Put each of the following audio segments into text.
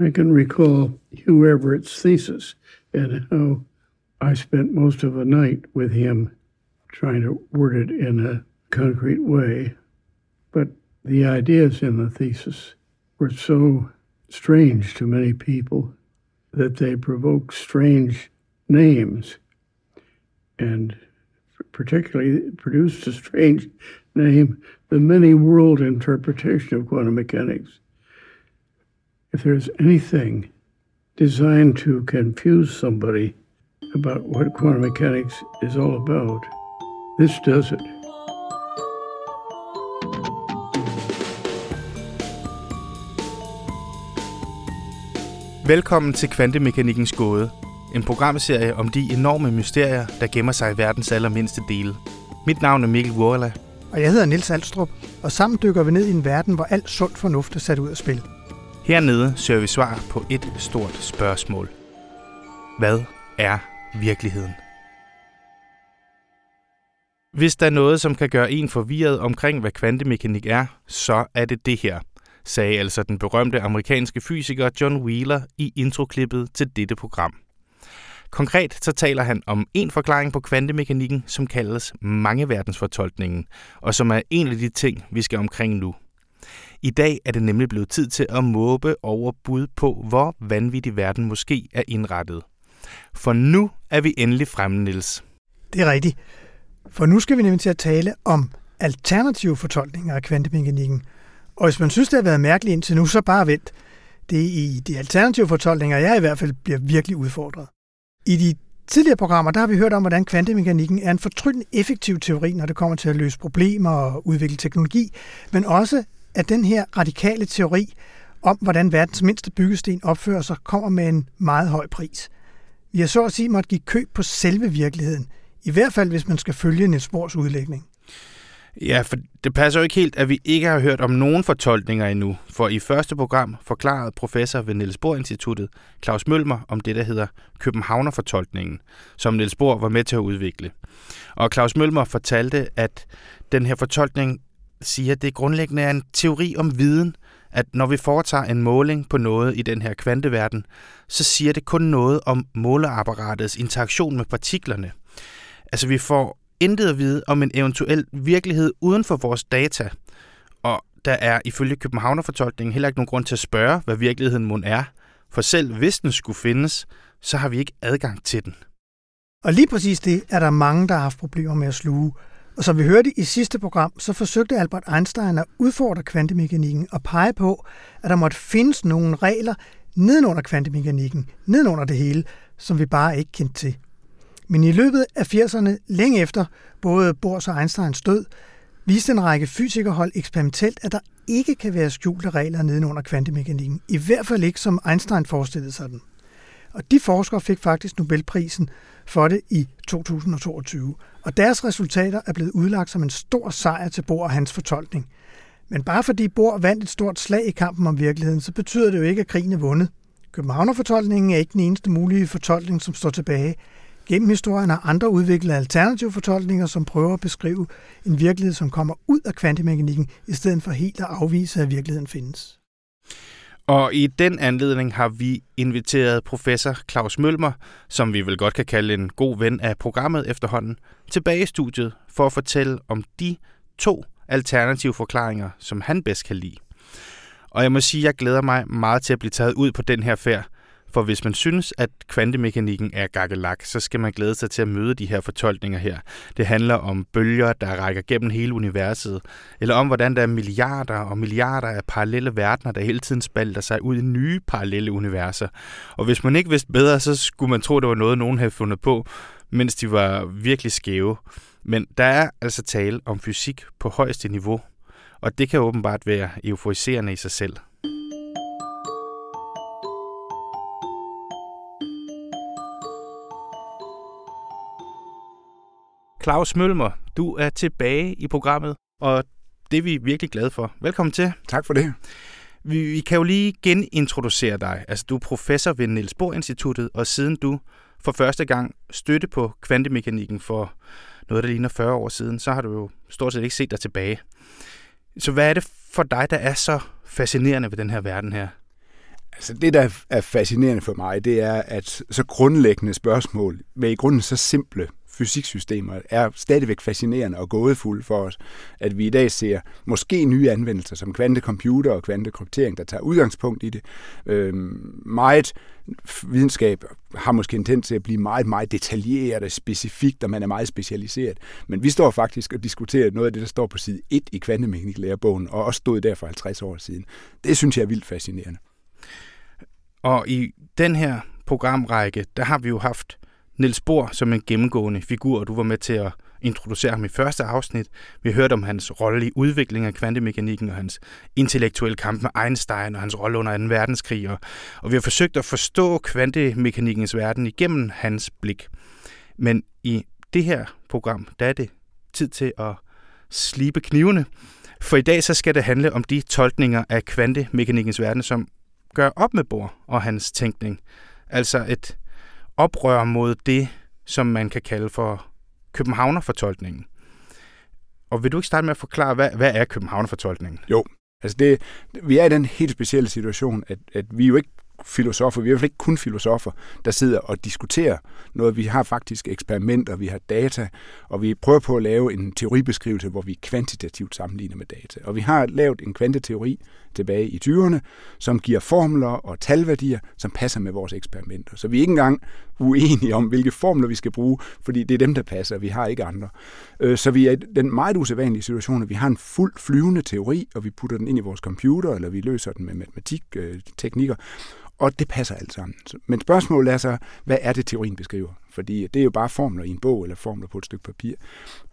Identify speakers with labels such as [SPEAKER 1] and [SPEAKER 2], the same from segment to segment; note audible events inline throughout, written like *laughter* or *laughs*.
[SPEAKER 1] I can recall Hugh Everett's thesis and how I spent most of a night with him trying to word it in a concrete way. But the ideas in the thesis were so strange to many people that they provoke strange names and particularly produced a strange name, the many world interpretation of quantum mechanics. If there's anything designed to confuse somebody about what quantum mechanics is all about, this does it.
[SPEAKER 2] Velkommen til Kvantemekanikkens gåde. En programserie om de enorme mysterier, der gemmer sig i verdens allermindste dele. Mit navn er Mikkel Wurla.
[SPEAKER 3] Og jeg hedder Nils Alstrup, og sammen dykker vi ned i en verden, hvor alt sund fornuft er sat ud af spil.
[SPEAKER 2] Hernede søger vi svar på et stort spørgsmål. Hvad er virkeligheden? Hvis der er noget, som kan gøre en forvirret omkring, hvad kvantemekanik er, så er det det her – sagde altså den berømte amerikanske fysiker John Wheeler i introklippet til dette program. Konkret så taler han om en forklaring på kvantemekanikken, som kaldes mangeverdensfortolkningen, og som er en af de ting, vi skal omkring nu. I dag er det nemlig blevet tid til at måbe over bud på, hvor vanvittig verden måske er indrettet. For nu er vi endelig fremme, Niels.
[SPEAKER 3] Det er rigtigt. For nu skal vi nemlig til at tale om alternative fortolkninger af kvantemekanikken – og hvis man synes, det har været mærkeligt indtil nu, så bare vent. Det er i de alternative fortolkninger, jeg i hvert fald bliver virkelig udfordret. I de tidligere programmer, der har vi hørt om, hvordan kvantemekanikken er en fortryllende effektiv teori, når det kommer til at løse problemer og udvikle teknologi, men også at den her radikale teori om, hvordan verdens mindste byggesten opfører sig, kommer med en meget høj pris. Vi har så at sige måtte give køb på selve virkeligheden, i hvert fald hvis man skal følge Niels Bohrs udlægning.
[SPEAKER 2] Ja, for det passer jo ikke helt, at vi ikke har hørt om nogen fortolkninger endnu. For i første program forklarede professor ved Niels Bohr Instituttet, Claus Mølmer, om det, der hedder Københavner-fortolkningen, som Niels Bohr var med til at udvikle. Og Claus Mølmer fortalte, at den her fortolkning siger, at det grundlæggende er en teori om viden, at når vi foretager en måling på noget i den her kvanteverden, så siger det kun noget om måleapparatets interaktion med partiklerne. Altså vi får intet at vide om en eventuel virkelighed uden for vores data. Og der er ifølge Københavnerfortolkningen heller ikke nogen grund til at spørge, hvad virkeligheden mon er. For selv hvis den skulle findes, så har vi ikke adgang til den.
[SPEAKER 3] Og lige præcis det er der mange, der har haft problemer med at sluge. Og som vi hørte i sidste program, så forsøgte Albert Einstein at udfordre kvantemekanikken og pege på, at der måtte findes nogle regler nedenunder kvantemekanikken, nedenunder det hele, som vi bare ikke kendte til. Men i løbet af 80'erne, længe efter både Bohrs og Einsteins død, viste en række fysikerhold eksperimentelt, at der ikke kan være skjulte regler nedenunder kvantemekanikken. I hvert fald ikke, som Einstein forestillede sig den. Og de forskere fik faktisk Nobelprisen for det i 2022. Og deres resultater er blevet udlagt som en stor sejr til Bohr og hans fortolkning. Men bare fordi Bohr vandt et stort slag i kampen om virkeligheden, så betyder det jo ikke, at krigen er vundet. Københavnerfortolkningen er ikke den eneste mulige fortolkning, som står tilbage. Gennem historien har andre udviklet alternative fortolkninger, som prøver at beskrive en virkelighed, som kommer ud af kvantemekanikken, i stedet for helt at afvise, at virkeligheden findes.
[SPEAKER 2] Og i den anledning har vi inviteret professor Claus Mølmer, som vi vel godt kan kalde en god ven af programmet efterhånden, tilbage i studiet for at fortælle om de to alternative forklaringer, som han bedst kan lide. Og jeg må sige, at jeg glæder mig meget til at blive taget ud på den her færd, for hvis man synes, at kvantemekanikken er gakkelak, så skal man glæde sig til at møde de her fortolkninger her. Det handler om bølger, der rækker gennem hele universet, eller om hvordan der er milliarder og milliarder af parallelle verdener, der hele tiden spalter sig ud i nye parallelle universer. Og hvis man ikke vidste bedre, så skulle man tro, det var noget, nogen havde fundet på, mens de var virkelig skæve. Men der er altså tale om fysik på højeste niveau, og det kan åbenbart være euforiserende i sig selv. Claus Mølmer, du er tilbage i programmet, og det er vi virkelig glade for. Velkommen til.
[SPEAKER 4] Tak for det.
[SPEAKER 2] Vi, vi kan jo lige genintroducere dig. Altså, du er professor ved Niels Bohr Instituttet, og siden du for første gang støtte på kvantemekanikken for noget, der ligner 40 år siden, så har du jo stort set ikke set dig tilbage. Så hvad er det for dig, der er så fascinerende ved den her verden her?
[SPEAKER 4] Så det, der er fascinerende for mig, det er, at så grundlæggende spørgsmål med i grunden så simple fysiksystemer er stadigvæk fascinerende og gådefulde for os, at vi i dag ser måske nye anvendelser som kvantecomputer og kvantekryptering, der tager udgangspunkt i det. Øh, meget videnskab har måske en tendens til at blive meget, meget detaljeret og specifikt, og man er meget specialiseret. Men vi står faktisk og diskuterer noget af det, der står på side 1 i kvantemekaniklæreboggen, og også stod der for 50 år siden. Det synes jeg er vildt fascinerende.
[SPEAKER 2] Og i den her programrække, der har vi jo haft Niels Bohr som en gennemgående figur, og du var med til at introducere ham i første afsnit. Vi hørte om hans rolle i udviklingen af kvantemekanikken og hans intellektuelle kamp med Einstein og hans rolle under 2. verdenskrig. Og, og vi har forsøgt at forstå kvantemekanikkens verden igennem hans blik. Men i det her program, der er det tid til at slibe knivene. For i dag så skal det handle om de tolkninger af kvantemekanikkens verden, som gør op med Bohr og hans tænkning. Altså et oprør mod det, som man kan kalde for Københavnerfortolkningen. Og vil du ikke starte med at forklare, hvad, hvad er Københavnerfortolkningen?
[SPEAKER 4] Jo, altså det, vi er i den helt specielle situation, at, at vi jo ikke filosofer, vi er i hvert fald ikke kun filosofer, der sidder og diskuterer noget. Vi har faktisk eksperimenter, vi har data, og vi prøver på at lave en teoribeskrivelse, hvor vi kvantitativt sammenligner med data. Og vi har lavet en kvanteteori tilbage i 20'erne, som giver formler og talværdier, som passer med vores eksperimenter. Så vi er ikke engang uenige om, hvilke formler vi skal bruge, fordi det er dem, der passer. Vi har ikke andre. Øh, så vi er i den meget usædvanlige situation, at vi har en fuld flyvende teori, og vi putter den ind i vores computer, eller vi løser den med matematikteknikker, øh, og det passer alt sammen. Men spørgsmålet er så, hvad er det, teorien beskriver? Fordi det er jo bare formler i en bog eller formler på et stykke papir.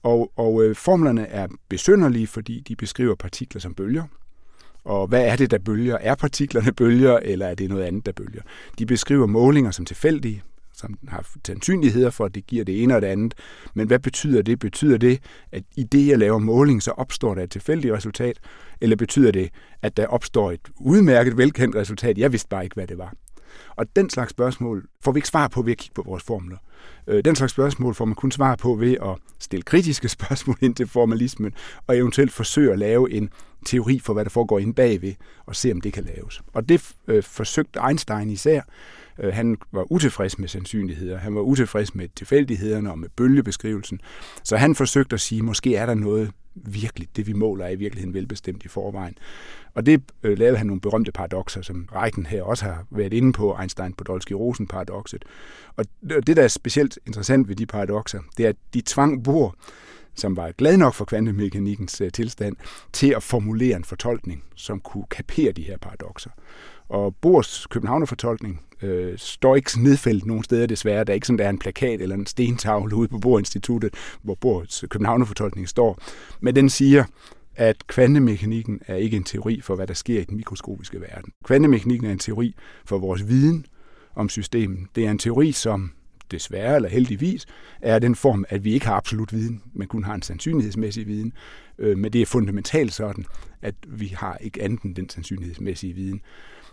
[SPEAKER 4] Og, og øh, formlerne er besynderlige, fordi de beskriver partikler som bølger. Og hvad er det, der bølger? Er partiklerne bølger, eller er det noget andet, der bølger? De beskriver målinger som tilfældige, som har sandsynligheder for, at det giver det ene og det andet. Men hvad betyder det? Betyder det, at i det, jeg laver måling, så opstår der et tilfældigt resultat? Eller betyder det, at der opstår et udmærket, velkendt resultat? Jeg vidste bare ikke, hvad det var. Og den slags spørgsmål får vi ikke svar på ved at kigge på vores formler. Øh, den slags spørgsmål får man kun svar på ved at stille kritiske *laughs* spørgsmål ind til formalismen, og eventuelt forsøge at lave en teori for, hvad der foregår inde bagved, og se, om det kan laves. Og det øh, forsøgte Einstein især, Øh, han var utilfreds med sandsynligheder, han var utilfreds med tilfældighederne og med bølgebeskrivelsen. Så han forsøgte at sige, måske er der noget virkelig, det vi måler er i virkeligheden velbestemt i forvejen. Og det øh, lavede han nogle berømte paradoxer, som Reichen her også har været inde på, Einstein podolsky rosen paradokset Og det, der er specielt interessant ved de paradoxer, det er, at de tvang Bohr, som var glad nok for kvantemekanikkens øh, tilstand, til at formulere en fortolkning, som kunne kapere de her paradoxer. Og Bors Københavnerfortolkning øh, står ikke nedfældet nogen steder desværre. Der er ikke sådan, der er en plakat eller en stentavle ude på Borinstituttet, hvor Bors Københavnerfortolkning står. Men den siger, at kvantemekanikken er ikke en teori for, hvad der sker i den mikroskopiske verden. Kvantemekanikken er en teori for vores viden om systemet. Det er en teori, som desværre eller heldigvis er den form, at vi ikke har absolut viden, men kun har en sandsynlighedsmæssig viden. Øh, men det er fundamentalt sådan, at vi har ikke andet end den sandsynlighedsmæssige viden.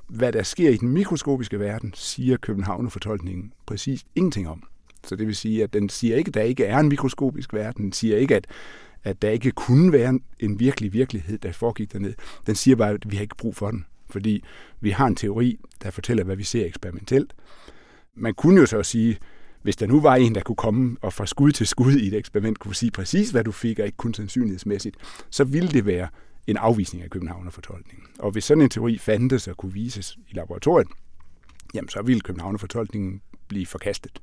[SPEAKER 4] Hvad der sker i den mikroskopiske verden, siger Københavnerfortolkningen præcis ingenting om. Så det vil sige, at den siger ikke, at der ikke er en mikroskopisk verden. Den siger ikke, at, at der ikke kunne være en virkelig virkelighed, der foregik dernede. Den siger bare, at vi har ikke brug for den. Fordi vi har en teori, der fortæller, hvad vi ser eksperimentelt. Man kunne jo så sige, hvis der nu var en, der kunne komme og fra skud til skud i et eksperiment, kunne sige præcis, hvad du fik, og ikke kun sandsynlighedsmæssigt, så ville det være en afvisning af Københavnerfortolkningen. Og hvis sådan en teori fandtes og kunne vises i laboratoriet, jamen så ville Københavnerfortolkningen blive forkastet.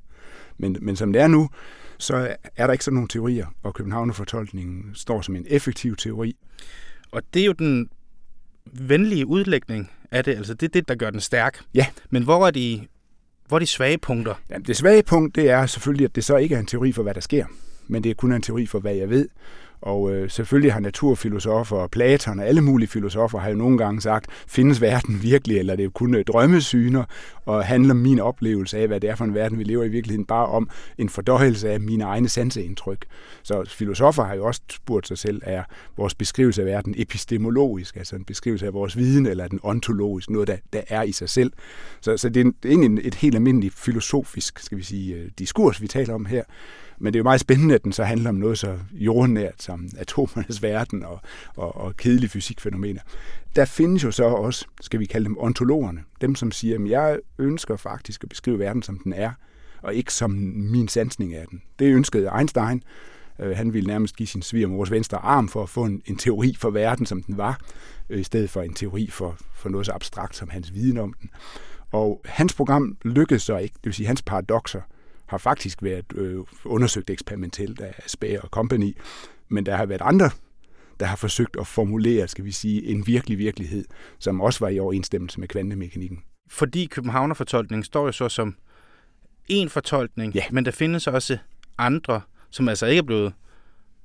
[SPEAKER 4] Men, men som det er nu, så er der ikke sådan nogle teorier, og Københavnerfortolkningen står som en effektiv teori.
[SPEAKER 2] Og det er jo den venlige udlægning af det, altså det er det, der gør den stærk.
[SPEAKER 4] Ja.
[SPEAKER 2] Men hvor er de, hvor er de svage punkter?
[SPEAKER 4] Jamen, det svage punkt, det er selvfølgelig, at det så ikke er en teori for, hvad der sker, men det er kun en teori for, hvad jeg ved. Og øh, selvfølgelig har naturfilosofer og Platon og alle mulige filosofer har jo nogle gange sagt, findes verden virkelig, eller det er kun øh, drømmesyner, og handler min oplevelse af, hvad det er for en verden, vi lever i virkeligheden, bare om en fordøjelse af mine egne sanseindtryk. Så filosofer har jo også spurgt sig selv, er vores beskrivelse af verden epistemologisk, altså en beskrivelse af vores viden, eller er den ontologisk, noget, der, der er i sig selv. Så, så det er, egentlig et helt almindeligt filosofisk, skal vi sige, øh, diskurs, vi taler om her. Men det er jo meget spændende, at den så handler om noget så jordnært som atomernes verden og, og, og kedelige fysikfænomener. der findes jo så også, skal vi kalde dem ontologerne, dem som siger, at jeg ønsker faktisk at beskrive verden, som den er, og ikke som min sansning af den. Det ønskede Einstein. Øh, han ville nærmest give sin svigermors venstre arm for at få en, en teori for verden, som den var, øh, i stedet for en teori for, for noget så abstrakt som hans viden om den. Og hans program lykkedes så ikke, det vil sige hans paradoxer, har faktisk været øh, undersøgt eksperimentelt af Speer og Company, men der har været andre, der har forsøgt at formulere, skal vi sige, en virkelig virkelighed, som også var i overensstemmelse med kvantemekanikken.
[SPEAKER 2] Fordi Københavnerfortolkningen står jo så som en fortolkning,
[SPEAKER 4] Ja.
[SPEAKER 2] men der findes også andre, som altså ikke er blevet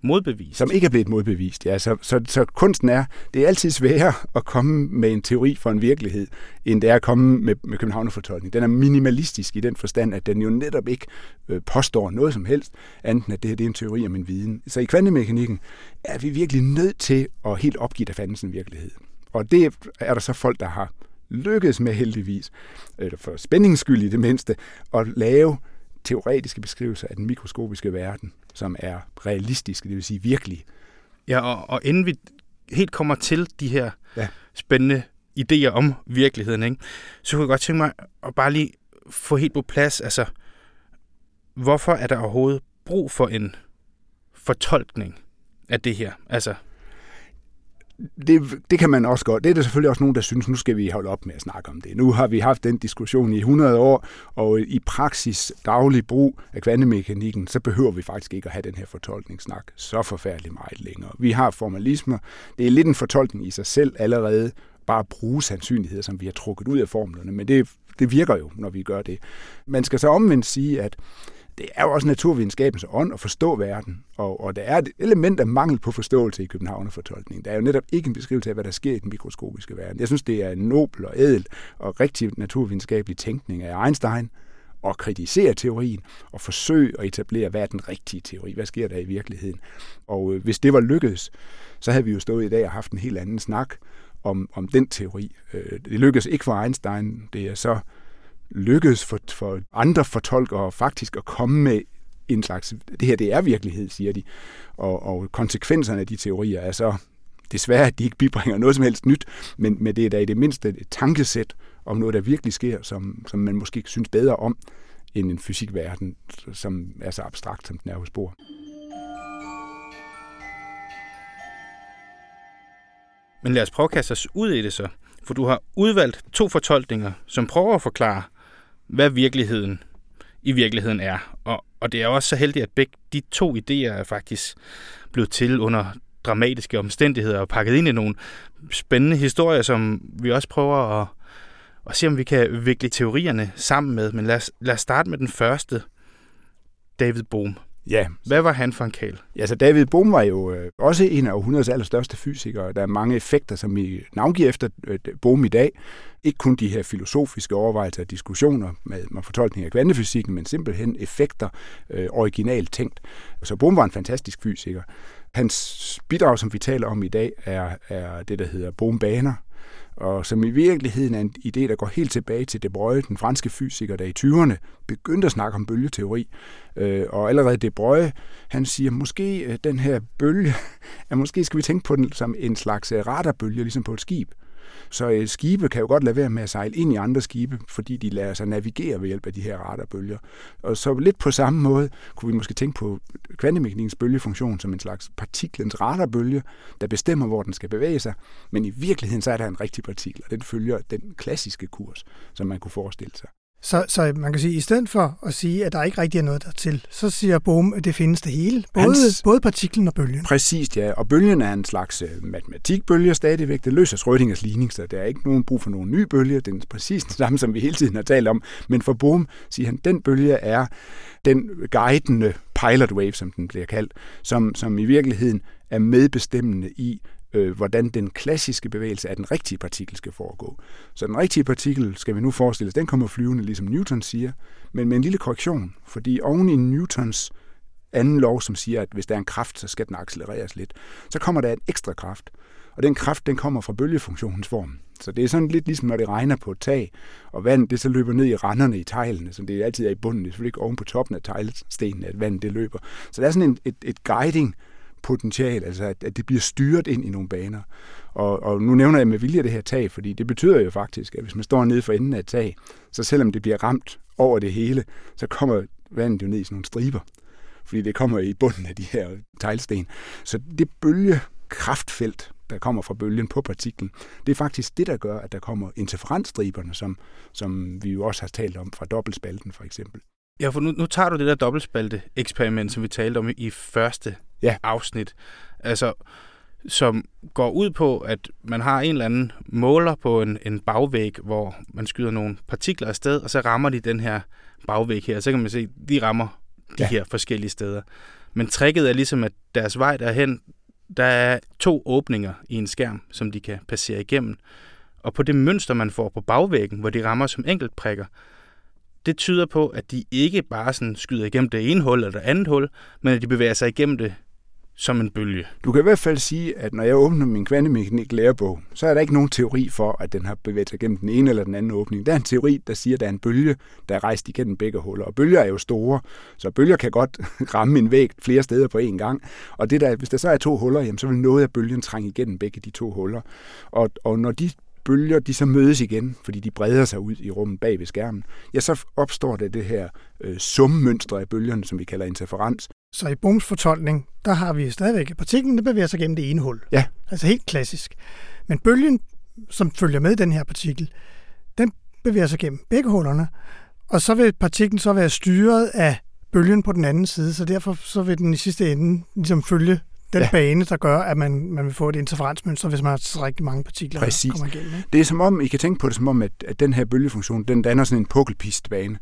[SPEAKER 2] modbevist.
[SPEAKER 4] Som ikke er blevet modbevist, ja. Så, så, så kunsten er, det er altid sværere at komme med en teori for en virkelighed, end det er at komme med, med Københavnerfortolkning. Den er minimalistisk i den forstand, at den jo netop ikke øh, påstår noget som helst, andet end at det her det er en teori om en viden. Så i kvantemekanikken er vi virkelig nødt til at helt opgive, der fandens en virkelighed. Og det er der så folk, der har lykkedes med heldigvis, eller for spændingsskyld i det mindste, at lave teoretiske beskrivelser af den mikroskopiske verden, som er realistiske, det vil sige virkelige.
[SPEAKER 2] Ja, og, og inden vi helt kommer til de her
[SPEAKER 4] Ja.
[SPEAKER 2] spændende idéer om virkeligheden, ikke, så kunne jeg godt tænke mig at bare lige få helt på plads, altså, hvorfor er der overhovedet brug for en fortolkning af det her? Altså,
[SPEAKER 4] det, det kan man også godt. Det er der selvfølgelig også nogen, der synes, nu skal vi holde op med at snakke om det. Nu har vi haft den diskussion i 100 år, og i praksis daglig brug af kvantemekanikken, så behøver vi faktisk ikke at have den her fortolkningssnak så forfærdeligt meget længere. Vi har formalismer. Det er lidt en fortolkning i sig selv allerede, bare at bruge sandsynligheder, som vi har trukket ud af formlerne, men det, det virker jo, når vi gør det. Man skal så omvendt sige, at det er jo også naturvidenskabens ånd at forstå verden, og, og der er et element af mangel på forståelse i Københavnerfortolkningen. Der er jo netop ikke en beskrivelse af, hvad der sker i den mikroskopiske verden. Jeg synes, det er en nobel og ædel og rigtig naturvidenskabelig tænkning af Einstein at kritisere teorien og forsøge at etablere, hvad er den rigtige teori, hvad sker der i virkeligheden. Og øh, hvis det var lykkedes, så havde vi jo stået i dag og haft en helt anden snak om, om den teori. Øh, det lykkedes ikke for Einstein, det er så lykkedes for, for andre fortolkere faktisk at komme med en slags, det her det er virkelighed, siger de, og, og konsekvenserne af de teorier er så desværre, at de ikke bibringer noget som helst nyt, men, men det er da i det mindste et tankesæt om noget, der virkelig sker, som, som man måske synes bedre om, end en fysikverden, som er så abstrakt, som den er hos Bohr.
[SPEAKER 2] Men lad os prøve at kaste os ud i det så. For du har udvalgt to fortolkninger, som prøver at forklare, hvad virkeligheden i virkeligheden er. Og, og det er også så heldigt, at begge de to idéer er faktisk blevet til under dramatiske omstændigheder og pakket ind i nogle spændende historier, som vi også prøver at, at se, om vi kan vikle teorierne sammen med. Men lad os, lad os starte med den første, David Bohm.
[SPEAKER 4] Ja,
[SPEAKER 2] Hvad var han for en kæl?
[SPEAKER 4] Ja, så David Bohm var jo øh, også en af århundredets allerstørste fysikere. Der er mange effekter, som vi navngiver efter øh, Bohm i dag. Ikke kun de her filosofiske overvejelser og diskussioner med, med fortolkning af kvantefysikken, men simpelthen effekter øh, originalt tænkt. Så Bohm var en fantastisk fysiker. Hans bidrag, som vi taler om i dag, er, er det, der hedder Bohm-baner, og som i virkeligheden er en idé, der går helt tilbage til De Broglie, den franske fysiker, der i 20'erne begyndte at snakke om bølgeteori. Øh, og allerede De Broglie, han siger, måske øh, den her bølge, *laughs* at måske skal vi tænke på den som en slags øh, radarbølge, ligesom på et skib. Så øh, skibe kan jo godt lade være med at sejle ind i andre skibe, fordi de lader sig navigere ved hjælp af de her radarbølger. Og så lidt på samme måde kunne vi måske tænke på kvantemekanikkens bølgefunktion som en slags partiklens radarbølge, der bestemmer, hvor den skal bevæge sig. Men i virkeligheden så er der en rigtig partikel, og den følger den klassiske kurs, som man kunne forestille sig.
[SPEAKER 3] Så, så man kan sige, at i stedet for at sige, at der ikke rigtig er noget der til, så siger Bohm, at det findes det hele. Både,
[SPEAKER 4] Hans-
[SPEAKER 3] både partiklen og bølgen.
[SPEAKER 4] Præcis, ja. Og bølgen er en slags øh, matematikbølge stadigvæk. Det løser Schrödingers ligning, så der er ikke nogen brug for nogen ny bølge. Den er præcis den samme, som vi hele tiden har talt om. Men for Bohm siger han, den bølge er den guidende pilot wave, som den bliver kaldt, som, som i virkeligheden er medbestemmende i, øh, hvordan den klassiske bevægelse af den rigtige partikel skal foregå. Så den rigtige partikel, skal vi nu forestille os, den kommer flyvende, ligesom Newton siger, men med en lille korrektion, fordi oven i Newtons anden lov, som siger, at hvis der er en kraft, så skal den accelereres lidt. Så kommer der en ekstra kraft, og den kraft, den kommer fra bølgefunktionens form. Så det er sådan lidt ligesom, når det regner på et tag, og vand det så løber ned i renderne i teglene, som det altid er i bunden. Det er selvfølgelig ikke oven på toppen af teglstenen, at vandet det løber. Så der er sådan en, et, et guiding potentiale, altså at, at det bliver styret ind i nogle baner. Og, og nu nævner jeg med vilje det her tag, fordi det betyder jo faktisk, at hvis man står nede for enden af et tag, så selvom det bliver ramt over det hele, så kommer vandet jo ned i sådan nogle striber, fordi det kommer i bunden af de her teglsten. Så det bølgekraftfelt, der kommer fra bølgen på partiklen, det er faktisk det, der gør, at der kommer interferensstriberne, som, som vi jo også har talt om fra dobbeltspalten for eksempel.
[SPEAKER 2] Ja, for nu, nu tager du det der dobbeltspalte-eksperiment, som vi talte om i første
[SPEAKER 4] ja.
[SPEAKER 2] afsnit. Altså, som går ud på, at man har en eller anden måler på en, en bagvæg, hvor man skyder nogle partikler afsted, og så rammer de den her bagvæg her. Så kan man se, de rammer de ja. her forskellige steder. Men tricket er ligesom, at deres vej derhen, der er to åbninger i en skærm, som de kan passere igennem. Og på det mønster, man får på bagvæggen, hvor de rammer som enkeltprikker, det tyder på, at de ikke bare sådan skyder igennem det ene hul eller det andet hul, men at de bevæger sig igennem det som en bølge.
[SPEAKER 4] Du kan i hvert fald sige, at når jeg åbner min kvantemekanik lærebog, så er der ikke nogen teori for, at den har bevæget sig gennem den ene eller den anden åbning. Der er en teori, der siger, at der er en bølge, der er rejst igennem begge huller. Og bølger er jo store, så bølger kan godt *laughs* ramme en væg flere steder på én gang. Og det der, hvis der så er to huller, jamen, så vil noget af bølgen trænge igennem begge de to huller. Og, og når de bølger de så mødes igen, fordi de breder sig ud i rummet bag ved skærmen, ja, så opstår der det her øh, summønster af bølgerne, som vi kalder interferens.
[SPEAKER 3] Så i Bohms fortolkning, der har vi stadigvæk, at partiklen der bevæger sig gennem det ene hul.
[SPEAKER 4] Ja.
[SPEAKER 3] Altså helt klassisk. Men bølgen, som følger med den her partikel, den bevæger sig gennem begge hullerne, og så vil partiklen så være styret af bølgen på den anden side, så derfor så vil den i sidste ende ligesom følge den ja. bane, der gør, at man, man vil få et interferensmønster, hvis man har rigtig mange partikler,
[SPEAKER 4] Præcis.
[SPEAKER 3] der kommer igennem. Ikke?
[SPEAKER 4] Det er som om, I kan tænke på det som om, at, at den her bølgefunktion, den danner sådan en pukkelpistbane.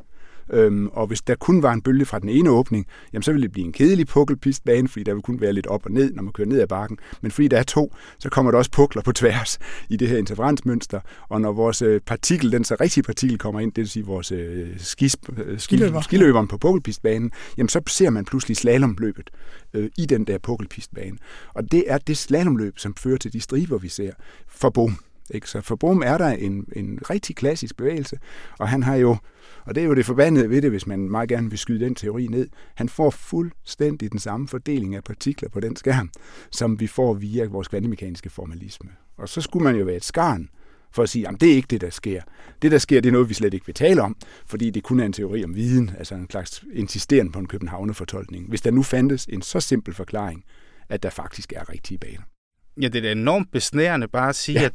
[SPEAKER 4] Øhm, og hvis der kun var en bølge fra den ene åbning, jamen så ville det blive en kedelig pukkelpistbane, fordi der vil kun være lidt op og ned, når man kører ned ad bakken. Men fordi der er to, så kommer der også pukler på tværs i det her interferensmønster. Og når vores øh, partikel, den så rigtige partikel kommer ind, det vil sige vores øh, skis, øh,
[SPEAKER 3] skiløber.
[SPEAKER 4] skiløberen på pukkelpistbanen, jamen så ser man pludselig slalomløbet øh, i den der pukkelpistbane. Og det er det slalomløb, som fører til de striber, vi ser for bom. Ikke? Så for Bohm er der en, en rigtig klassisk bevægelse, og han har jo, og det er jo det forbandede ved det, hvis man meget gerne vil skyde den teori ned, han får fuldstændig den samme fordeling af partikler på den skærm, som vi får via vores kvantemekaniske formalisme. Og så skulle man jo være et skarn for at sige, at det er ikke det, der sker. Det, der sker, det er noget, vi slet ikke vil tale om, fordi det kun er en teori om viden, altså en slags insisterende på en københavnerfortolkning. Hvis der nu fandtes en så simpel forklaring, at der faktisk er rigtige baner.
[SPEAKER 2] Ja, det er da enormt besnærende bare at sige, ja. at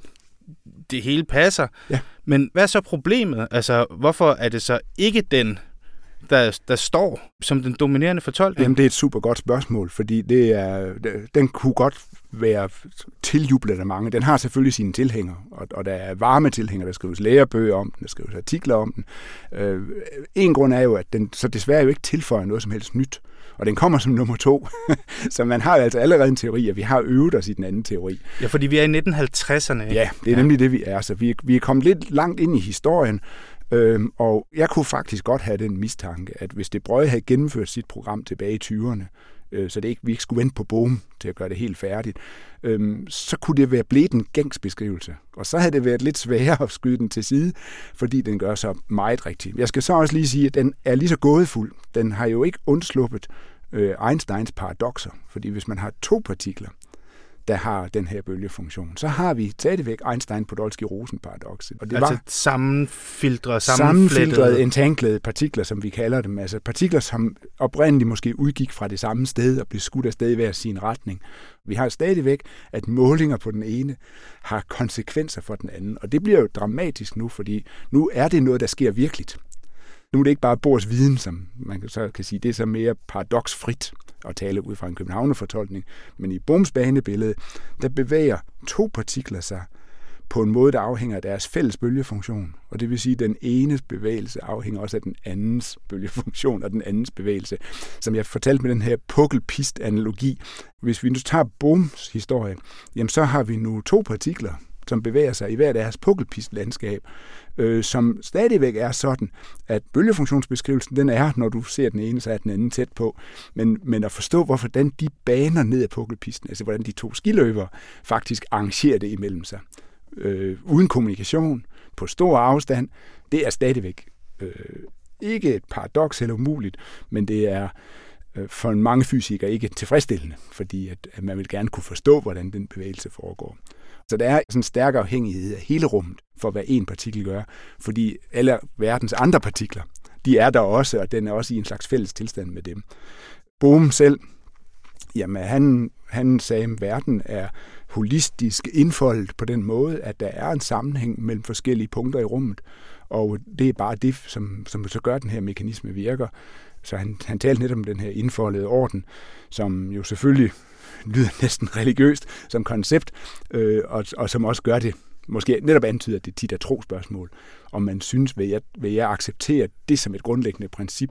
[SPEAKER 2] det hele passer.
[SPEAKER 4] Ja.
[SPEAKER 2] Men hvad er så problemet? Altså, hvorfor er det så ikke den, der, der står som den dominerende fortolkning?
[SPEAKER 4] Jamen, det er et super godt spørgsmål, fordi det er, den kunne godt være tiljublet af mange. Den har selvfølgelig sine tilhængere, og, og der er varme tilhængere, der skrives lærebøger om den, der skrives artikler om den. Øh, en grund er jo, at den så desværre jo ikke tilføjer noget som helst nyt. Og den kommer som nummer to. *laughs* så man har altså allerede en teori, og vi har øvet os i den anden teori.
[SPEAKER 2] Ja, fordi vi er i 1950'erne. Ikke?
[SPEAKER 4] Ja, det er nemlig det, vi er. Så vi, vi er kommet lidt langt ind i historien, Øhm, og jeg kunne faktisk godt have den mistanke, at hvis det Brøje havde gennemført sit program tilbage i 20'erne, øh, så det ikke, vi ikke skulle vente på boom til at gøre det helt færdigt, øhm, så kunne det være blevet en gængsbeskrivelse. Og så havde det været lidt sværere at skyde den til side, fordi den gør så meget rigtigt. Jeg skal så også lige sige, at den er lige så gådefuld. Den har jo ikke undsluppet øh, Einsteins paradoxer, fordi hvis man har to partikler, der har den her bølgefunktion. Så har vi stadigvæk Einstein-Podolsky-Rosen-paradokset.
[SPEAKER 2] Og det altså var sammenfiltrede,
[SPEAKER 4] sammenfiltrede entanglede partikler, som vi kalder dem. Altså partikler, som oprindeligt måske udgik fra det samme sted og blev skudt afsted i hver sin retning. Vi har stadigvæk, at målinger på den ene har konsekvenser for den anden. Og det bliver jo dramatisk nu, fordi nu er det noget, der sker virkeligt. Nu er det ikke bare Bors viden, som man så kan sige, det er så mere paradoksfrit at tale ud fra en københavnerfortolkning. Men i Bohms banebillede, der bevæger to partikler sig på en måde, der afhænger af deres fælles bølgefunktion. Og det vil sige, at den enes bevægelse afhænger også af den andens bølgefunktion og den andens bevægelse. Som jeg fortalte med den her pukkelpist-analogi. Hvis vi nu tager Bohms historie, jamen så har vi nu to partikler, som bevæger sig i hver deres pukkelpist-landskab, øh, som stadigvæk er sådan, at bølgefunktionsbeskrivelsen, den er, når du ser den ene, så er den anden tæt på. Men, men at forstå, hvorfor den, de baner ned ad pukkelpisten, altså hvordan de to skiløbere faktisk arrangerer det imellem sig, øh, uden kommunikation, på stor afstand, det er stadigvæk øh, ikke et paradoks eller umuligt, men det er øh, for mange fysikere ikke tilfredsstillende, fordi at, at man vil gerne kunne forstå, hvordan den bevægelse foregår. Så der er sådan en stærk afhængighed af hele rummet for, hvad en partikel gør, fordi alle verdens andre partikler, de er der også, og den er også i en slags fælles tilstand med dem. Bohm selv, jamen han, han sagde, at verden er holistisk indfoldet på den måde, at der er en sammenhæng mellem forskellige punkter i rummet, og det er bare det, som, som så gør, at den her mekanisme virker. Så han, han talte netop om den her indfoldede orden, som jo selvfølgelig lyder *laughs* næsten religiøst som koncept, øh, og, og som også gør det, måske netop antyder, at det tit er trospørgsmål, om man synes, vil jeg, vil jeg acceptere det som et grundlæggende princip.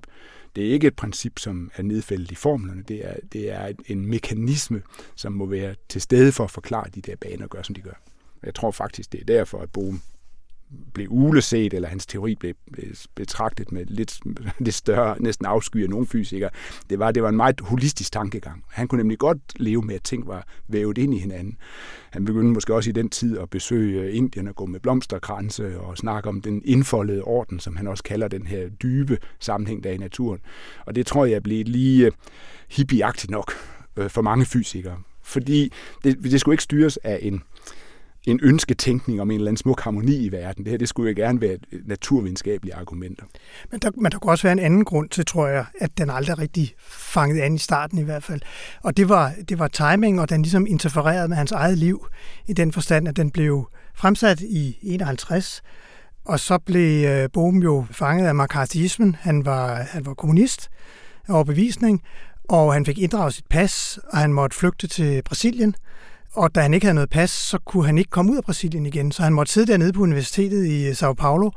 [SPEAKER 4] Det er ikke et princip, som er nedfældet i formlerne, det er, det er en mekanisme, som må være til stede for at forklare de der baner og gøre, som de gør. Jeg tror faktisk, det er derfor, at Bohm blev uleset, eller hans teori blev, blev betragtet med lidt, *laughs* lidt større, næsten afsky af nogle fysikere, det var, det var en meget holistisk tankegang. Han kunne nemlig godt leve med, at ting var vævet ind i hinanden. Han begyndte måske også i den tid at besøge Indien og gå med blomsterkranse og snakke om den indfoldede orden, som han også kalder den her dybe sammenhæng, der er i naturen. Og det tror jeg blev lige øh, hippieagtigt nok øh, for mange fysikere. Fordi det, det skulle ikke styres af en, en ønsketænkning om en eller anden smuk harmoni i verden. Det her det skulle jo gerne være naturvidenskabelige argumenter.
[SPEAKER 3] Men der, men der kunne også være en anden grund til, tror jeg, at den aldrig rigtig fangede an i starten i hvert fald. Og det var, det var timing, og den ligesom interfererede med hans eget liv i den forstand, at den blev fremsat i 51, og så blev øh, Bohm jo fanget af McCarthyismen. Han var, han var kommunist af overbevisning, og han fik inddraget sit pas, og han måtte flygte til Brasilien. Og da han ikke havde noget pas, så kunne han ikke komme ud af Brasilien igen. Så han måtte sidde dernede på universitetet i øh, Sao Paulo.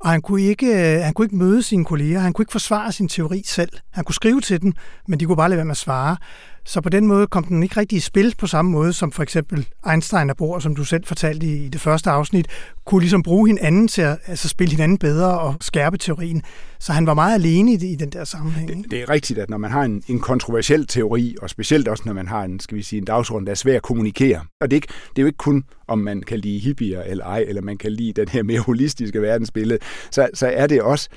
[SPEAKER 3] Og han kunne, ikke, øh, han kunne ikke møde sine kolleger. Han kunne ikke forsvare sin teori selv. Han kunne skrive til dem, men de kunne bare lade være med at svare. Så på den måde kom den ikke rigtig i spil på samme måde som for eksempel Einstein og Bohr, som du selv fortalte i, det første afsnit, kunne ligesom bruge hinanden til at altså spille hinanden bedre og skærpe teorien. Så han var meget alene i, det, i den der sammenhæng.
[SPEAKER 4] Det, det er rigtigt, at når man har en, en kontroversiel teori, og specielt også når man har en, skal vi sige, en dagsorden, der er svær at kommunikere, og det er, ikke, det er jo ikke kun, om man kan lide hippier eller ej, eller man kan lide den her mere holistiske verdensbillede, så, så er det også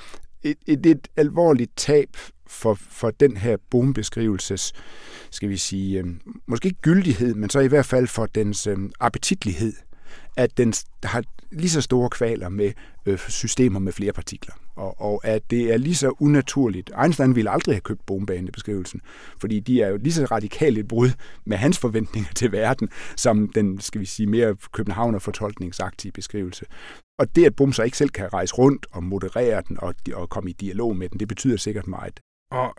[SPEAKER 4] et, et, et alvorligt tab for, for den her boombeskrivelses, skal vi sige, øh, måske ikke gyldighed, men så i hvert fald for dens øh, appetitlighed, at den har lige så store kvaler med øh, systemer med flere partikler, og, og at det er lige så unaturligt. Einstein ville aldrig have købt beskrivelsen, fordi de er jo lige så radikalt et brud med hans forventninger til verden, som den, skal vi sige, mere københavner fortolkningsagtige beskrivelse. Og det, at Bum så ikke selv kan rejse rundt og moderere den og, og komme i dialog med den, det betyder sikkert meget.
[SPEAKER 2] Og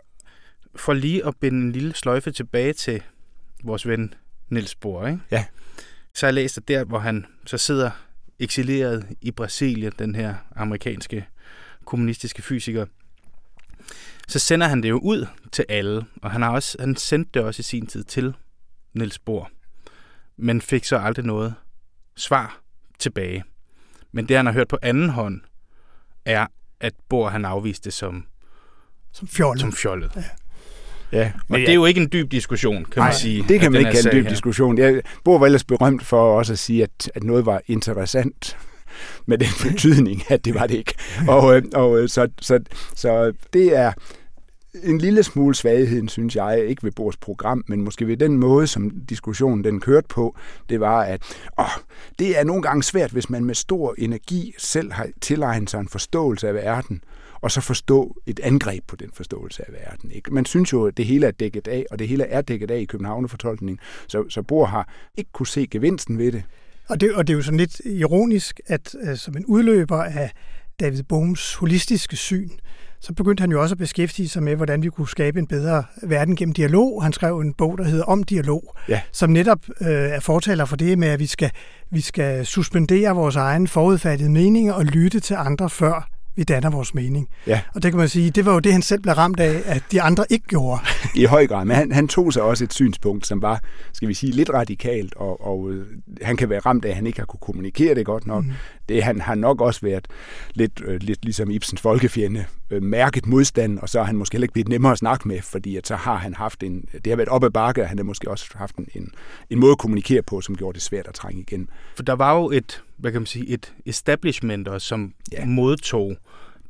[SPEAKER 2] for lige at binde en lille sløjfe tilbage til vores ven Niels Bohr, ikke?
[SPEAKER 4] Ja.
[SPEAKER 2] så har jeg læst, at der, hvor han så sidder eksileret i Brasilien, den her amerikanske kommunistiske fysiker, så sender han det jo ud til alle, og han har også han sendte det også i sin tid til Niels Bohr, men fik så aldrig noget svar tilbage. Men det, han har hørt på anden hånd, er, at Bohr han afviste det som,
[SPEAKER 3] som fjollet.
[SPEAKER 2] Som fjollet. Ja.
[SPEAKER 4] Ja,
[SPEAKER 2] men det er jo ikke en dyb diskussion, kan
[SPEAKER 4] nej,
[SPEAKER 2] man sige.
[SPEAKER 4] det kan man ikke kalde en dyb her. diskussion. Jeg, Bohr var ellers berømt for også at sige, at, at noget var interessant *laughs* med den betydning, at det var det ikke. Og, øh, og øh, så, så, så det er en lille smule svaghed, synes jeg, ikke ved Bors program, men måske ved den måde, som diskussionen den kørte på, det var, at åh, det er nogle gange svært, hvis man med stor energi selv har tilegnet sig en forståelse af verden, og så forstå et angreb på den forståelse af verden. Ikke? Man synes jo, at det hele er dækket af, og det hele er dækket af i Københavnerfortolkningen, så, så Bohr har ikke kunne se gevinsten ved det.
[SPEAKER 3] Og det, og det er jo sådan lidt ironisk, at uh, som en udløber af David Bohms holistiske syn, så begyndte han jo også at beskæftige sig med, hvordan vi kunne skabe en bedre verden gennem dialog. Han skrev en bog, der hedder Om dialog,
[SPEAKER 4] ja.
[SPEAKER 3] som netop øh, er fortaler for det med, at vi skal, vi skal suspendere vores egen forudfattede meninger og lytte til andre, før vi danner vores mening.
[SPEAKER 4] Ja.
[SPEAKER 3] Og det kan man sige, det var jo det, han selv blev ramt af, at de andre ikke gjorde. *laughs*
[SPEAKER 4] I høj grad, men han, han tog sig også et synspunkt, som var, skal vi sige, lidt radikalt, og, og øh, han kan være ramt af, at han ikke har kunne kommunikere det godt nok. Mm. Det han har nok også været lidt, øh, lidt ligesom Ibsens folkefjende, øh, mærket modstand, og så er han måske heller ikke blevet nemmere at snakke med, fordi at så har han haft en, det har været op ad bakke, og han har måske også haft en, en, en måde at kommunikere på, som gjorde det svært at trænge igen.
[SPEAKER 2] For der var jo et, hvad kan man sige, et establishment, som ja. modtog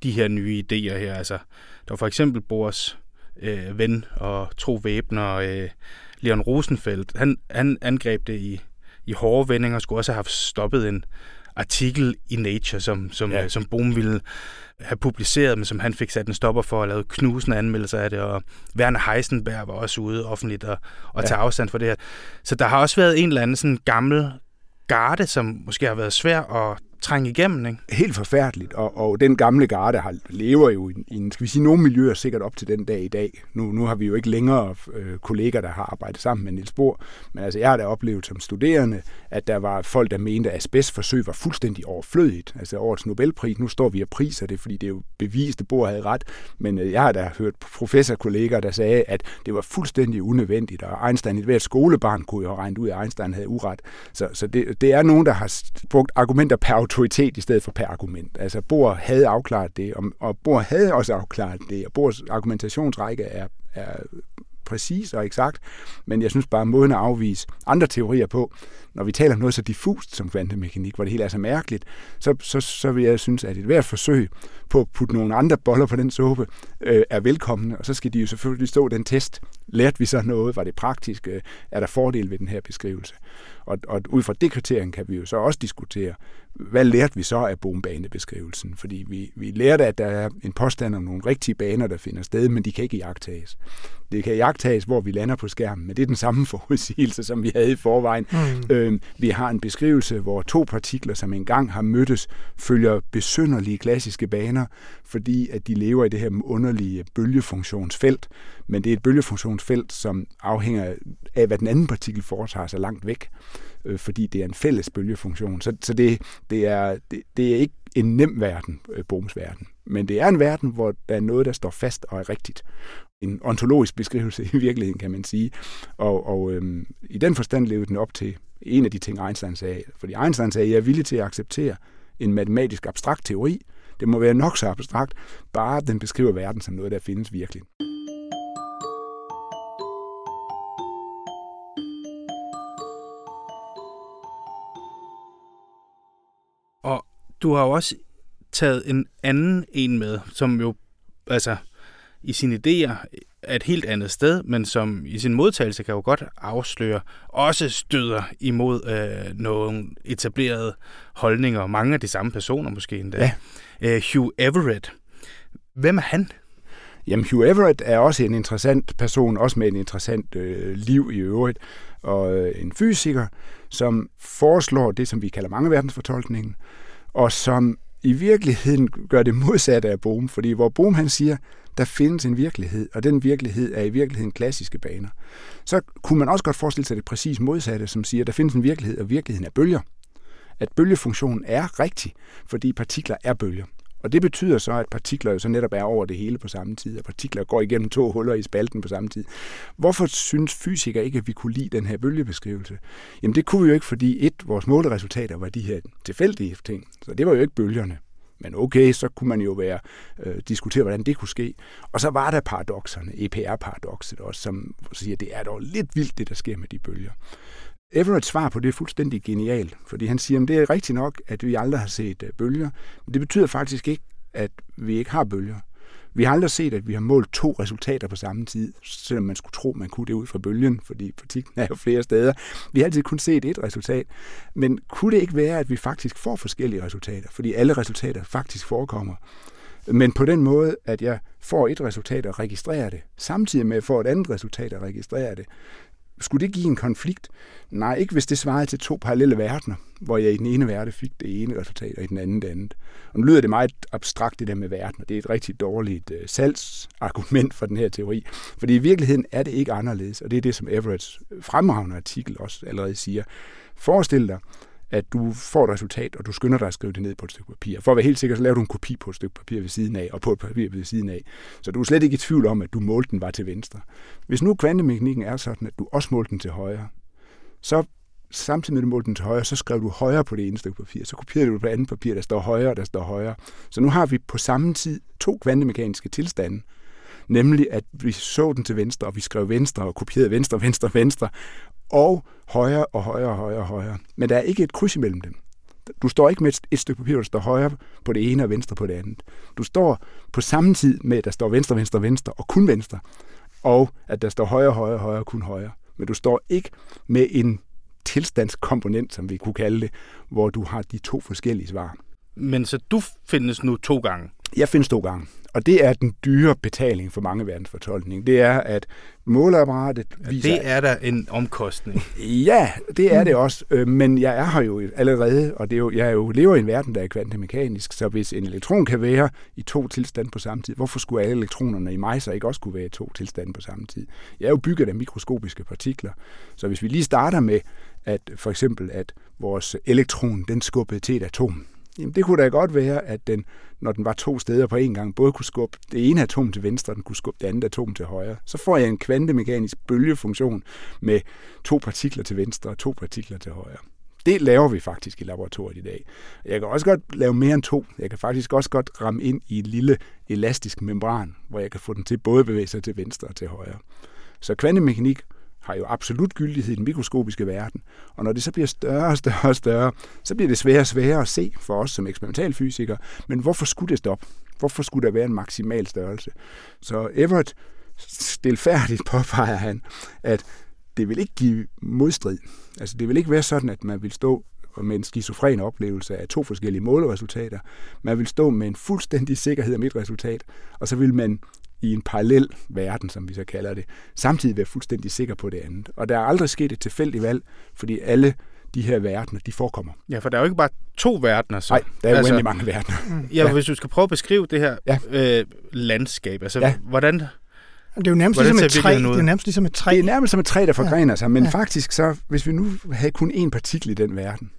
[SPEAKER 2] de her nye idéer her. Altså, der var for eksempel Bohrs øh, ven og tro væbner, øh, Leon Rosenfeldt, han, han angreb det i, i hårde vendinger, skulle også have haft stoppet en artikel i Nature, som, som, ja. som Bohm ville have publiceret, men som han fik sat en stopper for at lave knusende anmeldelser af det, og Werner Heisenberg var også ude offentligt og, og ja. tage afstand for det her. Så der har også været en eller anden sådan gammel garde, som måske har været svær at trænge igennem, ikke?
[SPEAKER 4] Helt forfærdeligt, og, og den gamle garde har, lever jo i, i, skal vi sige, nogle miljøer sikkert op til den dag i dag. Nu, nu har vi jo ikke længere øh, kolleger, der har arbejdet sammen med Niels Bohr, men altså jeg har da oplevet som studerende, at der var folk, der mente, at asbestforsøg var fuldstændig overflødigt. Altså årets Nobelpris, nu står vi og priser det, fordi det er jo bevist, at Bohr havde ret, men øh, jeg har da hørt professorkolleger, der sagde, at det var fuldstændig unødvendigt, og Einstein, et hvert skolebarn kunne jo have regnet ud, at Einstein havde uret. Så, så det, det er nogen, der har brugt argumenter per autoritet i stedet for per argument. Altså Bohr havde afklaret det, og, og Bohr havde også afklaret det, og Bohrs argumentationsrække er, er præcis og eksakt, men jeg synes bare, at måden at afvise andre teorier på, når vi taler om noget så diffust som kvantemekanik, hvor det hele er så mærkeligt, så, så, så vil jeg synes, at et hvert forsøg på at putte nogle andre boller på den suppe øh, er velkomne, og så skal de jo selvfølgelig stå den test. Lærte vi så noget? Var det praktisk? Øh, er der fordel ved den her beskrivelse? Og, og ud fra det kriterium kan vi jo så også diskutere, hvad lærte vi så af bombanebeskrivelsen? Fordi vi, vi lærte, at der er en påstand om nogle rigtige baner, der finder sted, men de kan ikke jagtages. Det kan jagtages, hvor vi lander på skærmen, men det er den samme *laughs* forudsigelse, som vi havde i forvejen. Mm. Øh, vi har en beskrivelse, hvor to partikler, som engang har mødtes, følger besynderlige klassiske baner, fordi at de lever i det her underlige bølgefunktionsfelt, men det er et bølgefunktionsfelt, som afhænger af, hvad den anden partikel foretager sig langt væk øh, fordi det er en fælles bølgefunktion. Så, så det, det, er, det, det er ikke en nem verden, øh, Bohms verden. Men det er en verden, hvor der er noget, der står fast og er rigtigt. En ontologisk beskrivelse *laughs* i virkeligheden, kan man sige. Og, og øhm, i den forstand levede den op til en af de ting, Einstein sagde. Fordi Einstein sagde, at jeg er villig til at acceptere en matematisk abstrakt teori. Det må være nok så abstrakt, bare den beskriver verden som noget, der findes virkelig.
[SPEAKER 2] Du har jo også taget en anden en med, som jo altså i sine idéer er et helt andet sted, men som i sin modtagelse kan jo godt afsløre, også støder imod øh, nogle etablerede holdninger, mange af de samme personer måske endda. Ja. Øh, Hugh Everett. Hvem er han?
[SPEAKER 4] Jamen, Hugh Everett er også en interessant person, også med en interessant øh, liv i øvrigt, og øh, en fysiker, som foreslår det, som vi kalder mange verdensfortolkningen, og som i virkeligheden gør det modsatte af Bohm, fordi hvor Bohm han siger, der findes en virkelighed, og den virkelighed er i virkeligheden klassiske baner. Så kunne man også godt forestille sig det præcis modsatte, som siger, der findes en virkelighed, og virkeligheden er bølger. At bølgefunktionen er rigtig, fordi partikler er bølger. Og det betyder så, at partikler jo så netop er over det hele på samme tid, og partikler går igennem to huller i spalten på samme tid. Hvorfor synes fysikere ikke, at vi kunne lide den her bølgebeskrivelse? Jamen det kunne vi jo ikke, fordi et, vores måleresultater var de her tilfældige ting. Så det var jo ikke bølgerne. Men okay, så kunne man jo være øh, diskutere, hvordan det kunne ske. Og så var der paradoxerne, EPR-paradokset også, som siger, at det er dog lidt vildt, det der sker med de bølger. Everetts svar på det er fuldstændig genialt, fordi han siger, at det er rigtigt nok, at vi aldrig har set øh, bølger, men det betyder faktisk ikke, at vi ikke har bølger. Vi har aldrig set, at vi har målt to resultater på samme tid, selvom man skulle tro, man kunne det ud fra bølgen, fordi partiklen er jo flere steder. Vi har altid kun set et resultat. Men kunne det ikke være, at vi faktisk får forskellige resultater, fordi alle resultater faktisk forekommer? Men på den måde, at jeg får et resultat og registrerer det, samtidig med at jeg får et andet resultat og registrerer det, skulle det give en konflikt? Nej, ikke hvis det svarede til to parallelle verdener, hvor jeg i den ene verden fik det ene resultat, og i den anden det andet. Og nu lyder det meget abstrakt, det der med verden, og det er et rigtig dårligt uh, salgsargument for den her teori. Fordi i virkeligheden er det ikke anderledes, og det er det, som Everetts fremragende artikel også allerede siger. Forestil dig, at du får et resultat, og du skynder dig at skrive det ned på et stykke papir. For at være helt sikker, så laver du en kopi på et stykke papir ved siden af, og på et papir ved siden af. Så du er slet ikke i tvivl om, at du målte den var til venstre. Hvis nu kvantemekanikken er sådan, at du også målte den til højre, så samtidig med at du målte den til højre, så skrev du højre på det ene stykke papir. Så kopierede du det på det andet papir, der står højre, der står højre. Så nu har vi på samme tid to kvantemekaniske tilstande, nemlig at vi så den til venstre, og vi skrev venstre og kopierede venstre, venstre, venstre, og højere og højere og højere og højere. Men der er ikke et kryds imellem dem. Du står ikke med et, et stykke papir, der står højre på det ene og venstre på det andet. Du står på samme tid med, at der står venstre, venstre, venstre og kun venstre, og at der står højre, højre, højre og kun højre. Men du står ikke med en tilstandskomponent, som vi kunne kalde det, hvor du har de to forskellige svar.
[SPEAKER 2] Men så du findes nu to gange?
[SPEAKER 4] Jeg findes to gange. Og det er den dyre betaling for mange verdensfortolkning. Det er, at måleapparatet viser...
[SPEAKER 2] Det er der en omkostning. *laughs*
[SPEAKER 4] Ja, det er det også. Øh, men jeg er her jo allerede, og det er jo, jeg er jo, lever i en verden, der er kvantemekanisk, så hvis en elektron kan være i to tilstande på samme tid, hvorfor skulle alle elektronerne i mig så ikke også kunne være i to tilstande på samme tid? Jeg er jo bygget af mikroskopiske partikler, så hvis vi lige starter med, at for eksempel, at vores elektron, den skubbede til et atom, Jamen det kunne da godt være, at den, når den var to steder på en gang, både kunne skubbe det ene atom til venstre, og den kunne skubbe det andet atom til højre. Så får jeg en kvantemekanisk bølgefunktion med to partikler til venstre og to partikler til højre. Det laver vi faktisk i laboratoriet i dag. Jeg kan også godt lave mere end to. Jeg kan faktisk også godt ramme ind i en lille elastisk membran, hvor jeg kan få den til både bevæge sig til venstre og til højre. Så kvantemekanik har jo absolut gyldighed i den mikroskopiske verden. Og når det så bliver større og større og større, så bliver det sværere og sværere at se for os som eksperimentalfysikere. Men hvorfor skulle det stoppe? Hvorfor skulle der være en maksimal størrelse? Så Everett stilfærdigt påpeger han, at det vil ikke give modstrid. Altså det vil ikke være sådan, at man vil stå med en skizofren oplevelse af to forskellige måleresultater. Man vil stå med en fuldstændig sikkerhed om et resultat, og så vil man i en parallel verden, som vi så kalder det, samtidig være fuldstændig sikker på det andet. Og der er aldrig sket et tilfældigt valg, fordi alle de her verdener, de forekommer.
[SPEAKER 2] Ja, for der er jo ikke bare to verdener. Så.
[SPEAKER 4] Nej, der er altså, uendelig mange verdener.
[SPEAKER 2] Ja, ja, hvis du skal prøve at beskrive det her ja. øh, landskab, altså ja. hvordan...
[SPEAKER 3] Det er jo nærmest ligesom et træ. Det er nærmest ligesom et træ.
[SPEAKER 4] Det er nærmest som et træ, der forgrener ja. sig. Men ja. faktisk, så, hvis vi nu havde kun én partikel i den verden,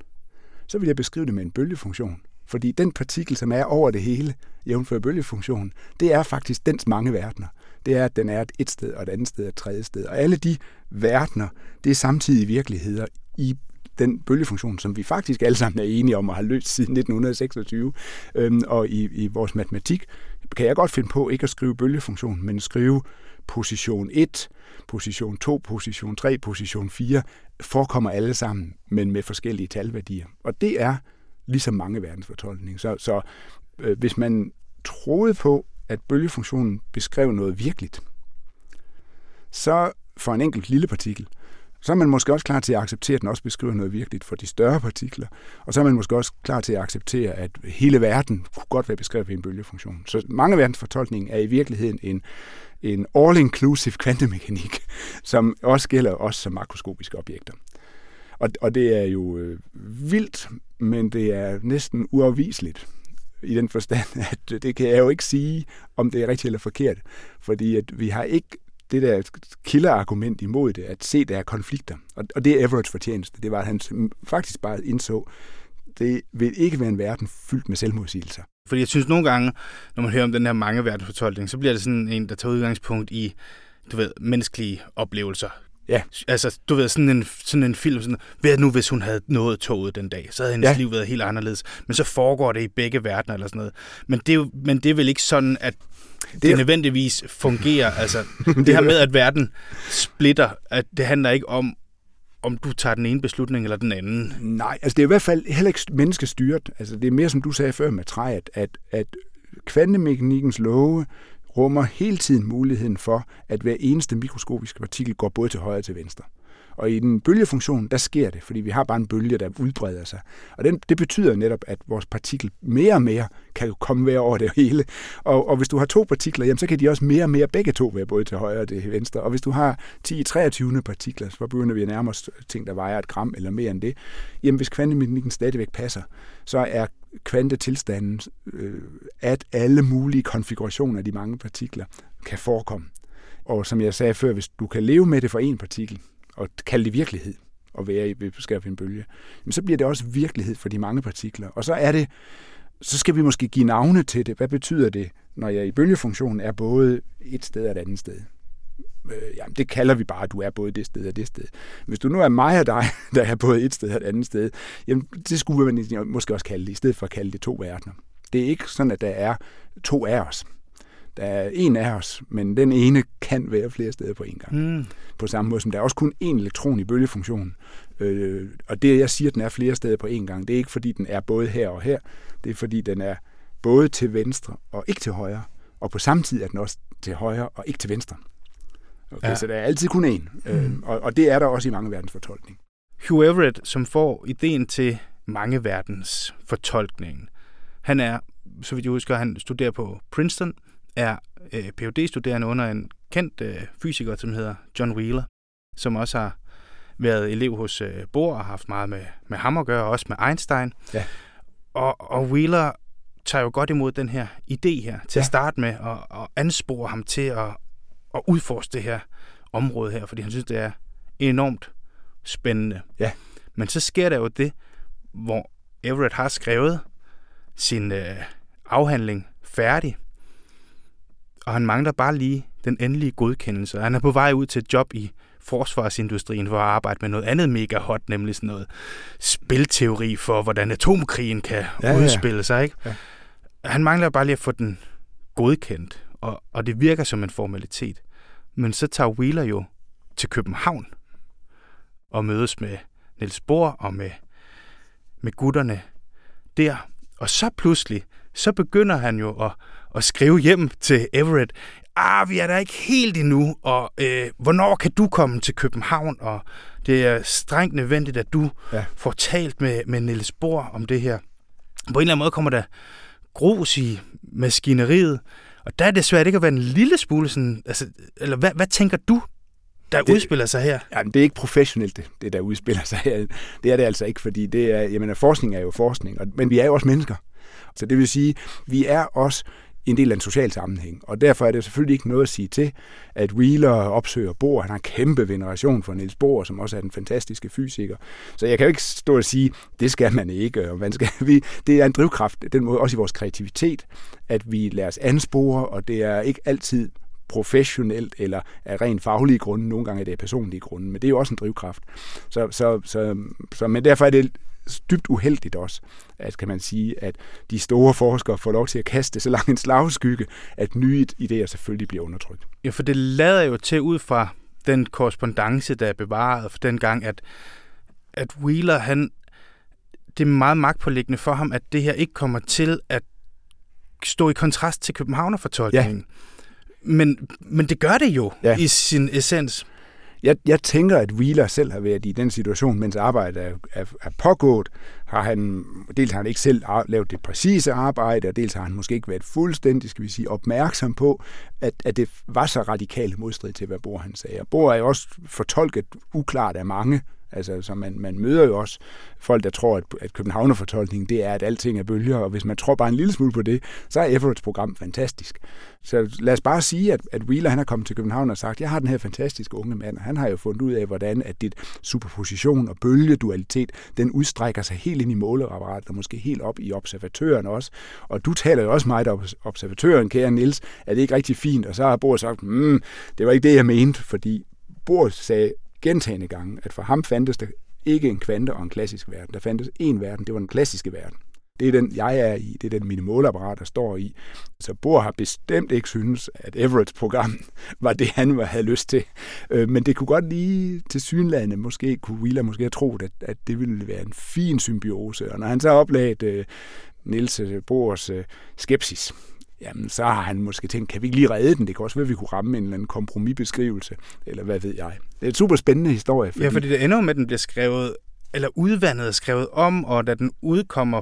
[SPEAKER 4] så ville jeg beskrive det med en bølgefunktion. Fordi den partikel, som er over det hele, jævnfører bølgefunktionen, det er faktisk dens mange verdener. Det er, at den er et sted, og et andet sted, og et tredje sted. Og alle de verdener, det er samtidig virkeligheder i den bølgefunktion, som vi faktisk alle sammen er enige om at have løst siden 1926. Øhm, og i, i vores matematik kan jeg godt finde på ikke at skrive bølgefunktion, men skrive position 1, position 2, position 3, position 4, forekommer alle sammen, men med forskellige talværdier. Og det er ligesom mange verdensfortolkninger. Så, så øh, hvis man troede på, at bølgefunktionen beskrev noget virkeligt, så for en enkelt lille partikel, så er man måske også klar til at acceptere, at den også beskriver noget virkeligt for de større partikler. Og så er man måske også klar til at acceptere, at hele verden kunne godt være beskrevet ved en bølgefunktion. Så mange verdensfortolkninger er i virkeligheden en, en all-inclusive kvantemekanik, som også gælder os som makroskopiske objekter. Og, og det er jo øh, vildt, men det er næsten uafviseligt i den forstand, *laughs* at det kan jeg jo ikke sige, om det er rigtigt eller forkert. Fordi at vi har ikke det der killerargument imod det, at se, der er konflikter. Og, og det er Everetts fortjeneste. Det var, at han faktisk bare indså, det vil ikke være en verden fyldt med selvmodsigelser.
[SPEAKER 2] Fordi jeg synes nogle gange, når man hører om den her mange verdensfortolkning, så bliver det sådan en, der tager udgangspunkt i, du ved, menneskelige oplevelser.
[SPEAKER 4] Ja.
[SPEAKER 2] Altså, du ved, sådan en, sådan en film, sådan, hvad nu, hvis hun havde nået toget den dag, så havde hendes ja. liv været helt anderledes. Men så foregår det i begge verdener, eller sådan noget. Men det er, jo, men det er vel ikke sådan, at det, det nødvendigvis fungerer. Altså, *laughs* det her med, at verden splitter, at det handler ikke om, om du tager den ene beslutning eller den anden.
[SPEAKER 4] Nej, altså det er i hvert fald heller ikke menneskestyret. Altså det er mere, som du sagde før med træet, at, at kvantemekanikkens love rummer hele tiden muligheden for, at hver eneste mikroskopiske partikel går både til højre og til venstre. Og i den bølgefunktion, der sker det, fordi vi har bare en bølge, der udbreder sig. Og den, det betyder netop, at vores partikel mere og mere kan komme hver over det hele. Og, og hvis du har to partikler, jamen, så kan de også mere og mere begge to være både til højre og til venstre. Og hvis du har 10-23 partikler, så begynder vi at nærme os ting, der vejer et gram eller mere end det. Jamen hvis kvantemekanikken stadigvæk passer, så er kvantetilstanden, øh, at alle mulige konfigurationer af de mange partikler kan forekomme. Og som jeg sagde før, hvis du kan leve med det for en partikel, og kalde det virkelighed, at være i skærpe en bølge, men så bliver det også virkelighed for de mange partikler. Og så er det, så skal vi måske give navne til det. Hvad betyder det, når jeg i bølgefunktionen er både et sted og et andet sted? Øh, jamen, det kalder vi bare, at du er både det sted og det sted. Hvis du nu er mig og dig, *laughs* der er både et sted og et andet sted, jamen, det skulle man måske også kalde det, i stedet for at kalde det to verdener. Det er ikke sådan, at der er to af os. Der er en af os, men den ene kan være flere steder på en gang.
[SPEAKER 2] Mm.
[SPEAKER 4] På samme måde som der er også kun én elektron i bølgefunktionen. Øh, og det, jeg siger, at den er flere steder på en gang, det er ikke fordi, den er både her og her. Det er fordi, den er både til venstre og ikke til højre. Og på samme tid er den også til højre og ikke til venstre. Okay,
[SPEAKER 2] Ja.
[SPEAKER 4] Så der er altid kun én. Øh, og, og det er der også i mange verdensfortolkninger.
[SPEAKER 2] Hugh Everett, som får ideen til mange verdens fortolkningen. Han er, så vidt jeg husker, han studerer på Princeton, er øh, Ph.D.-studerende under en kendt øh, fysiker, som hedder John Wheeler, som også har været elev hos øh, Bohr og haft meget med, med ham at gøre, og også med Einstein.
[SPEAKER 4] Ja.
[SPEAKER 2] Og, og Wheeler tager jo godt imod den her idé her, til ja. At starte med, og, og anspore ham til at, at udforske det her område her, fordi han synes, det er enormt spændende.
[SPEAKER 4] Ja.
[SPEAKER 2] Men så sker der jo det, hvor Everett har skrevet sin øh, afhandling færdig, og han mangler bare lige den endelige godkendelse. Han er på vej ud til et job i forsvarsindustrien for at arbejde med noget andet mega hot, nemlig sådan noget spilteori for, hvordan atomkrigen kan
[SPEAKER 4] ja.
[SPEAKER 2] udspille sig. Ikke?
[SPEAKER 4] Ja.
[SPEAKER 2] Han mangler bare lige at få den godkendt, og, og det virker som en formalitet. Men så tager Wheeler jo til København og mødes med Niels Bohr og med, med gutterne der. Og så pludselig, så begynder han jo at, at skrive hjem til Everett. Ah, vi er der ikke helt endnu, og øh, hvornår kan du komme til København? Og det er strengt nødvendigt, at du
[SPEAKER 4] Ja.
[SPEAKER 2] får talt med, med Niels Bohr om det her. På en eller anden måde kommer der grus i maskineriet, og der er det svært ikke at være en lille smule sådan, altså, eller hvad, hvad tænker du, der det, udspiller sig her?
[SPEAKER 4] Jamen, det er ikke professionelt, det, det der udspiller sig her. Det er det altså ikke, fordi det er, jeg mener, forskning er jo forskning, og, men vi er jo også mennesker. Så det vil sige, vi er også en del af en social sammenhæng, og derfor er det selvfølgelig ikke noget at sige til, at Wheeler opsøger Bohr. Han har en kæmpe veneration for Niels Bohr, som også er den fantastiske fysiker. Så jeg kan jo ikke stå og sige, det skal man ikke, og man skal, *laughs* vi, det er en drivkraft, den måde også i vores kreativitet, at vi lader os anspore, og det er ikke altid professionelt eller af rent faglige grunde. Nogle gange er det af personlige grunde, men det er jo også en drivkraft. Så, så, så, så, men derfor er det dybt uheldigt også, at kan man sige, at de store forskere får lov til at kaste så lang en slagskygge, at nye idéer selvfølgelig bliver undertrykt.
[SPEAKER 2] Ja, for det lader jo til ud fra den korrespondence, der er bevaret for den gang, at, at Wheeler, han, det er meget magtpåliggende for ham, at det her ikke kommer til at stå i kontrast til Københavnerfortolkningen. Ja. Men, men det gør det jo. Ja. i sin essens.
[SPEAKER 4] Jeg, jeg tænker, at Wheeler selv har været i den situation, mens arbejdet er, er, er pågået. Har han, dels har han ikke selv lavet det præcise arbejde, og dels har han måske ikke været fuldstændig, skal vi sige, opmærksom på, at, at det var så radikale modstrid til, hvad Bohr han sagde. Og Bohr er jo også fortolket uklart af mange. Altså, så man, man møder jo også folk, der tror, at, at Københavnerfortolkningen, det er, at alting er bølger, og hvis man tror bare en lille smule på det, så er Everetts program fantastisk. Så lad os bare sige, at, at Wheeler han er kommet til København og sagt, jeg har den her fantastiske unge mand, og han har jo fundet ud af, hvordan at dit superposition og bølgedualitet, den udstrækker sig helt ind i måleapparatet, og måske helt op i observatøren også. Og du taler jo også meget om observatøren, kære Niels, er det ikke rigtig fint? Og så har Bohr sagt, mm, det var ikke det, jeg mente, fordi Bohr sagde gentagende gange, at for ham fandtes der ikke en kvante og en klassisk verden. Der fandtes én verden, det var den klassiske verden. Det er den, jeg er i. Det er den, mine måleapparater står i. Så Bohr har bestemt ikke synes, at Everetts program *laughs* var det, han havde lyst til. Øh, men det kunne godt lige til synlande, måske kunne Wheeler måske have troet, at, at det ville være en fin symbiose. Og når han så oplagde øh, Niels øh, Bohrs øh, skepsis, jamen så har han måske tænkt, kan vi ikke lige redde den? Det kan også være, at vi kunne ramme en eller anden kompromisbeskrivelse, eller hvad ved jeg. Det er en super spændende historie.
[SPEAKER 2] Fordi... Ja, fordi det ender med, at den bliver skrevet, eller udvandet og skrevet om, og da den udkommer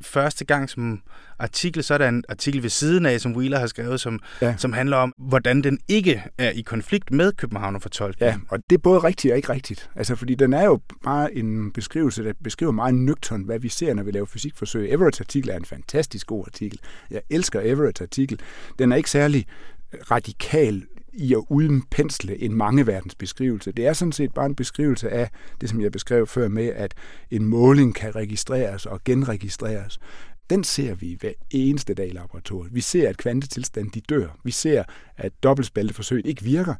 [SPEAKER 2] første gang som artikel, så er der en artikel ved siden af, som Wheeler har skrevet, som, ja. Som handler om, hvordan den ikke er i konflikt med Københavnerfortolkningen.
[SPEAKER 4] Ja, og det er både rigtigt og ikke rigtigt. Altså, fordi den er jo bare en beskrivelse, der beskriver meget nøgtern, hvad vi ser, når vi laver fysikforsøg. Everetts artikel er en fantastisk god artikel. Jeg elsker Everetts artikel. Den er ikke særlig radikal i at udpensle en mangeverdens beskrivelse. Det er sådan set bare en beskrivelse af det, som jeg beskrev før med, at en måling kan registreres og genregistreres. Den ser vi hver eneste dag i laboratoriet. Vi ser, at kvantetilstanden de dør. Vi ser, at dobbeltspalteforsøget ikke virker.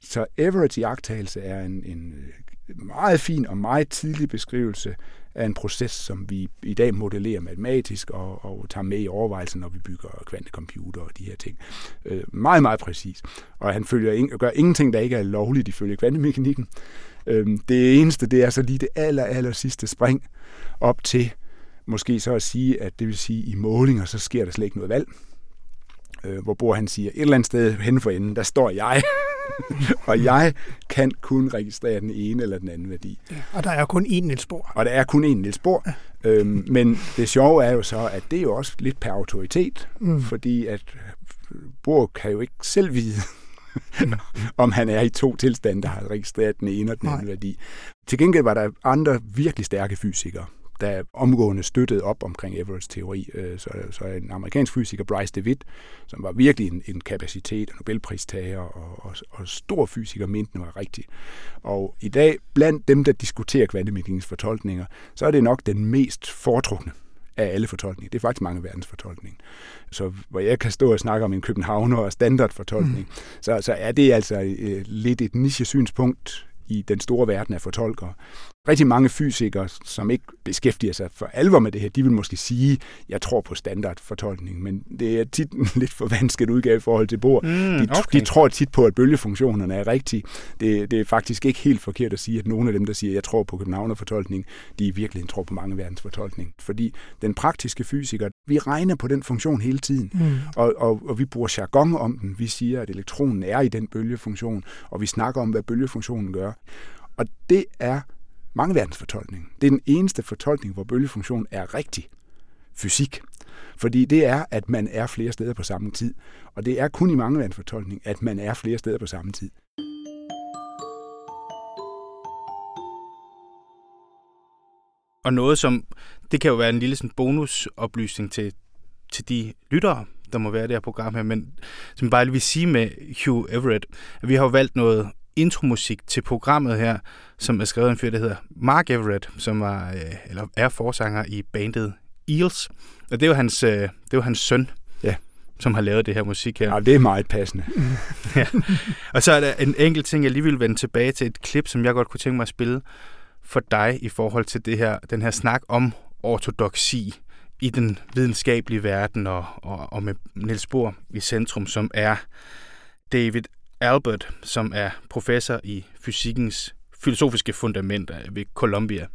[SPEAKER 4] Så average iagttagelse er en, en øh, meget fin og meget tidlig beskrivelse er en proces, som vi i dag modellerer matematisk og, og tager med i overvejelsen, når vi bygger kvantecomputer og de her ting. Øh, meget, meget præcis. Og han følger, gør ingenting, der ikke er lovligt ifølge kvantemekanikken. Øh, det eneste, det er så lige det aller, aller sidste spring op til måske så at sige, at det vil sige, at i målinger, så sker der slet ikke noget valg. Øh, hvor Bohr han siger, et eller andet sted hen for enden, der står jeg. *laughs* *laughs* og jeg kan kun registrere den ene eller den anden værdi.
[SPEAKER 3] Ja, og der er kun én Niels Bohr.
[SPEAKER 4] Og der er kun én Niels Bohr. Ja. Øhm, men det sjove er jo så, at det er jo også lidt per autoritet, mm. fordi at Bohr kan jo ikke selv vide, *laughs* om han er i to tilstande, der har registreret den ene og den anden Nej. værdi. Til gengæld var der andre virkelig stærke fysikere, der omgående støttede op omkring Everetts teori. Øh, så, så en amerikansk fysiker, Bryce DeWitt, som var virkelig en, en kapacitet og Nobelpristager og, og, og stor fysiker, mente den var rigtig. Og i dag, blandt dem, der diskuterer kvantemekanikkens fortolkninger, så er det nok den mest foretrukne af alle fortolkninger. Det er faktisk mange verdens fortolkning. Så hvor jeg kan stå og snakke om en københavner og standardfortolkning, mm. så, så er det altså øh, lidt et niche-synspunkt i den store verden af fortolkere rigtig mange fysikere, som ikke beskæftiger sig for alvor med det her, de vil måske sige, jeg tror på standardfortolkning, men det er tit en lidt forvansket udgave i forhold til Bohr. Mm, de, okay. de tror tit på, at bølgefunktionerne er rigtige. Det, det er faktisk ikke helt forkert at sige, at nogle af dem, der siger, jeg tror på Københavnerfortolkning, de i virkeligheden tror på mange verdens fortolkning. Fordi den praktiske fysiker, vi regner på den funktion hele tiden, mm. og, og, og vi bruger jargon om den. Vi siger, at elektronen er i den bølgefunktion, og vi snakker om, hvad bølgefunktionen gør. Og det er mangeverdensfortolkning. Det er den eneste fortolkning, hvor bølgefunktionen er rigtig fysik. Fordi det er, at man er flere steder på samme tid. Og det er kun i mangeverdensfortolkning, at man er flere steder på samme tid.
[SPEAKER 2] Og noget som, det kan jo være en lille sådan bonusoplysning til, til de lyttere, der må være det her program her, men som bare lige vil sige med Hugh Everett, at vi har jo valgt noget intromusik til programmet her, som er skrevet af en fyr, der hedder Mark Everett, som var, øh, eller er forsanger i bandet Eels. Og det er jo hans, øh, det er jo hans søn,
[SPEAKER 4] ja.
[SPEAKER 2] som har lavet det her musik her.
[SPEAKER 4] Ja, det er meget passende. *laughs*
[SPEAKER 2] ja. Og så er der en enkelt ting, jeg lige vil vende tilbage til et klip, som jeg godt kunne tænke mig at spille for dig i forhold til det her, den her snak om ortodoksi i den videnskabelige verden og, og, og med Niels Bohr i centrum, som er David Albert, som er professor i fysikkens filosofiske fundamenter ved Columbia,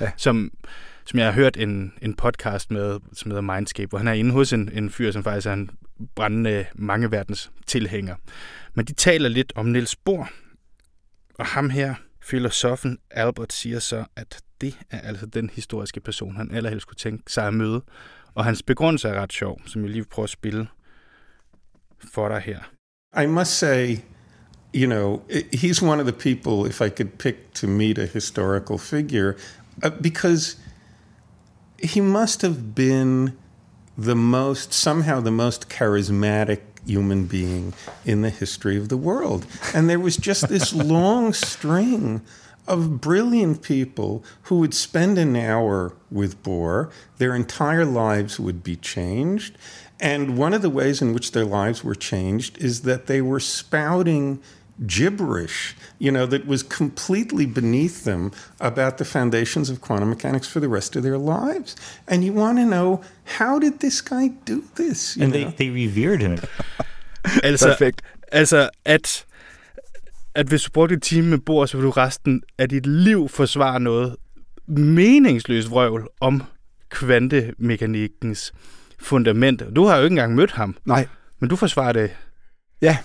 [SPEAKER 2] ja. som, som jeg har hørt en, en podcast med, som hedder Mindscape, hvor han er inde hos en, en fyr, som faktisk er en brændende mangeverdens tilhænger. Men de taler lidt om Niels Bohr, og ham her, filosofen Albert, siger så, at det er altså den historiske person, han allerhelst kunne tænke sig at møde. Og hans begrundelse er ret sjov, som jeg lige vil prøve at spille for dig her.
[SPEAKER 5] I must say, you know, he's one of the people, if I could pick to meet a historical figure, uh, because he must have been the most, somehow the most charismatic human being in the history of the world. And there was just this *laughs* long string of brilliant people who would spend an hour with Bohr, their entire lives would be changed. And one of the ways in which their lives were changed is that they were spouting gibberish, you know, that was completely beneath them about the foundations of quantum mechanics for the rest of their lives. And you want to know, how did this guy do this?
[SPEAKER 6] and they, they revered him. *laughs*
[SPEAKER 2] altså, Perfekt. altså, at, at hvis du brugte et time med bord, så vil du resten af dit liv forsvare noget meningsløst vrøvl om kvantemekanikkens fundament. Du har jo ikke engang mødt ham.
[SPEAKER 4] Nej.
[SPEAKER 2] Men du forsvarer det.
[SPEAKER 4] Ja,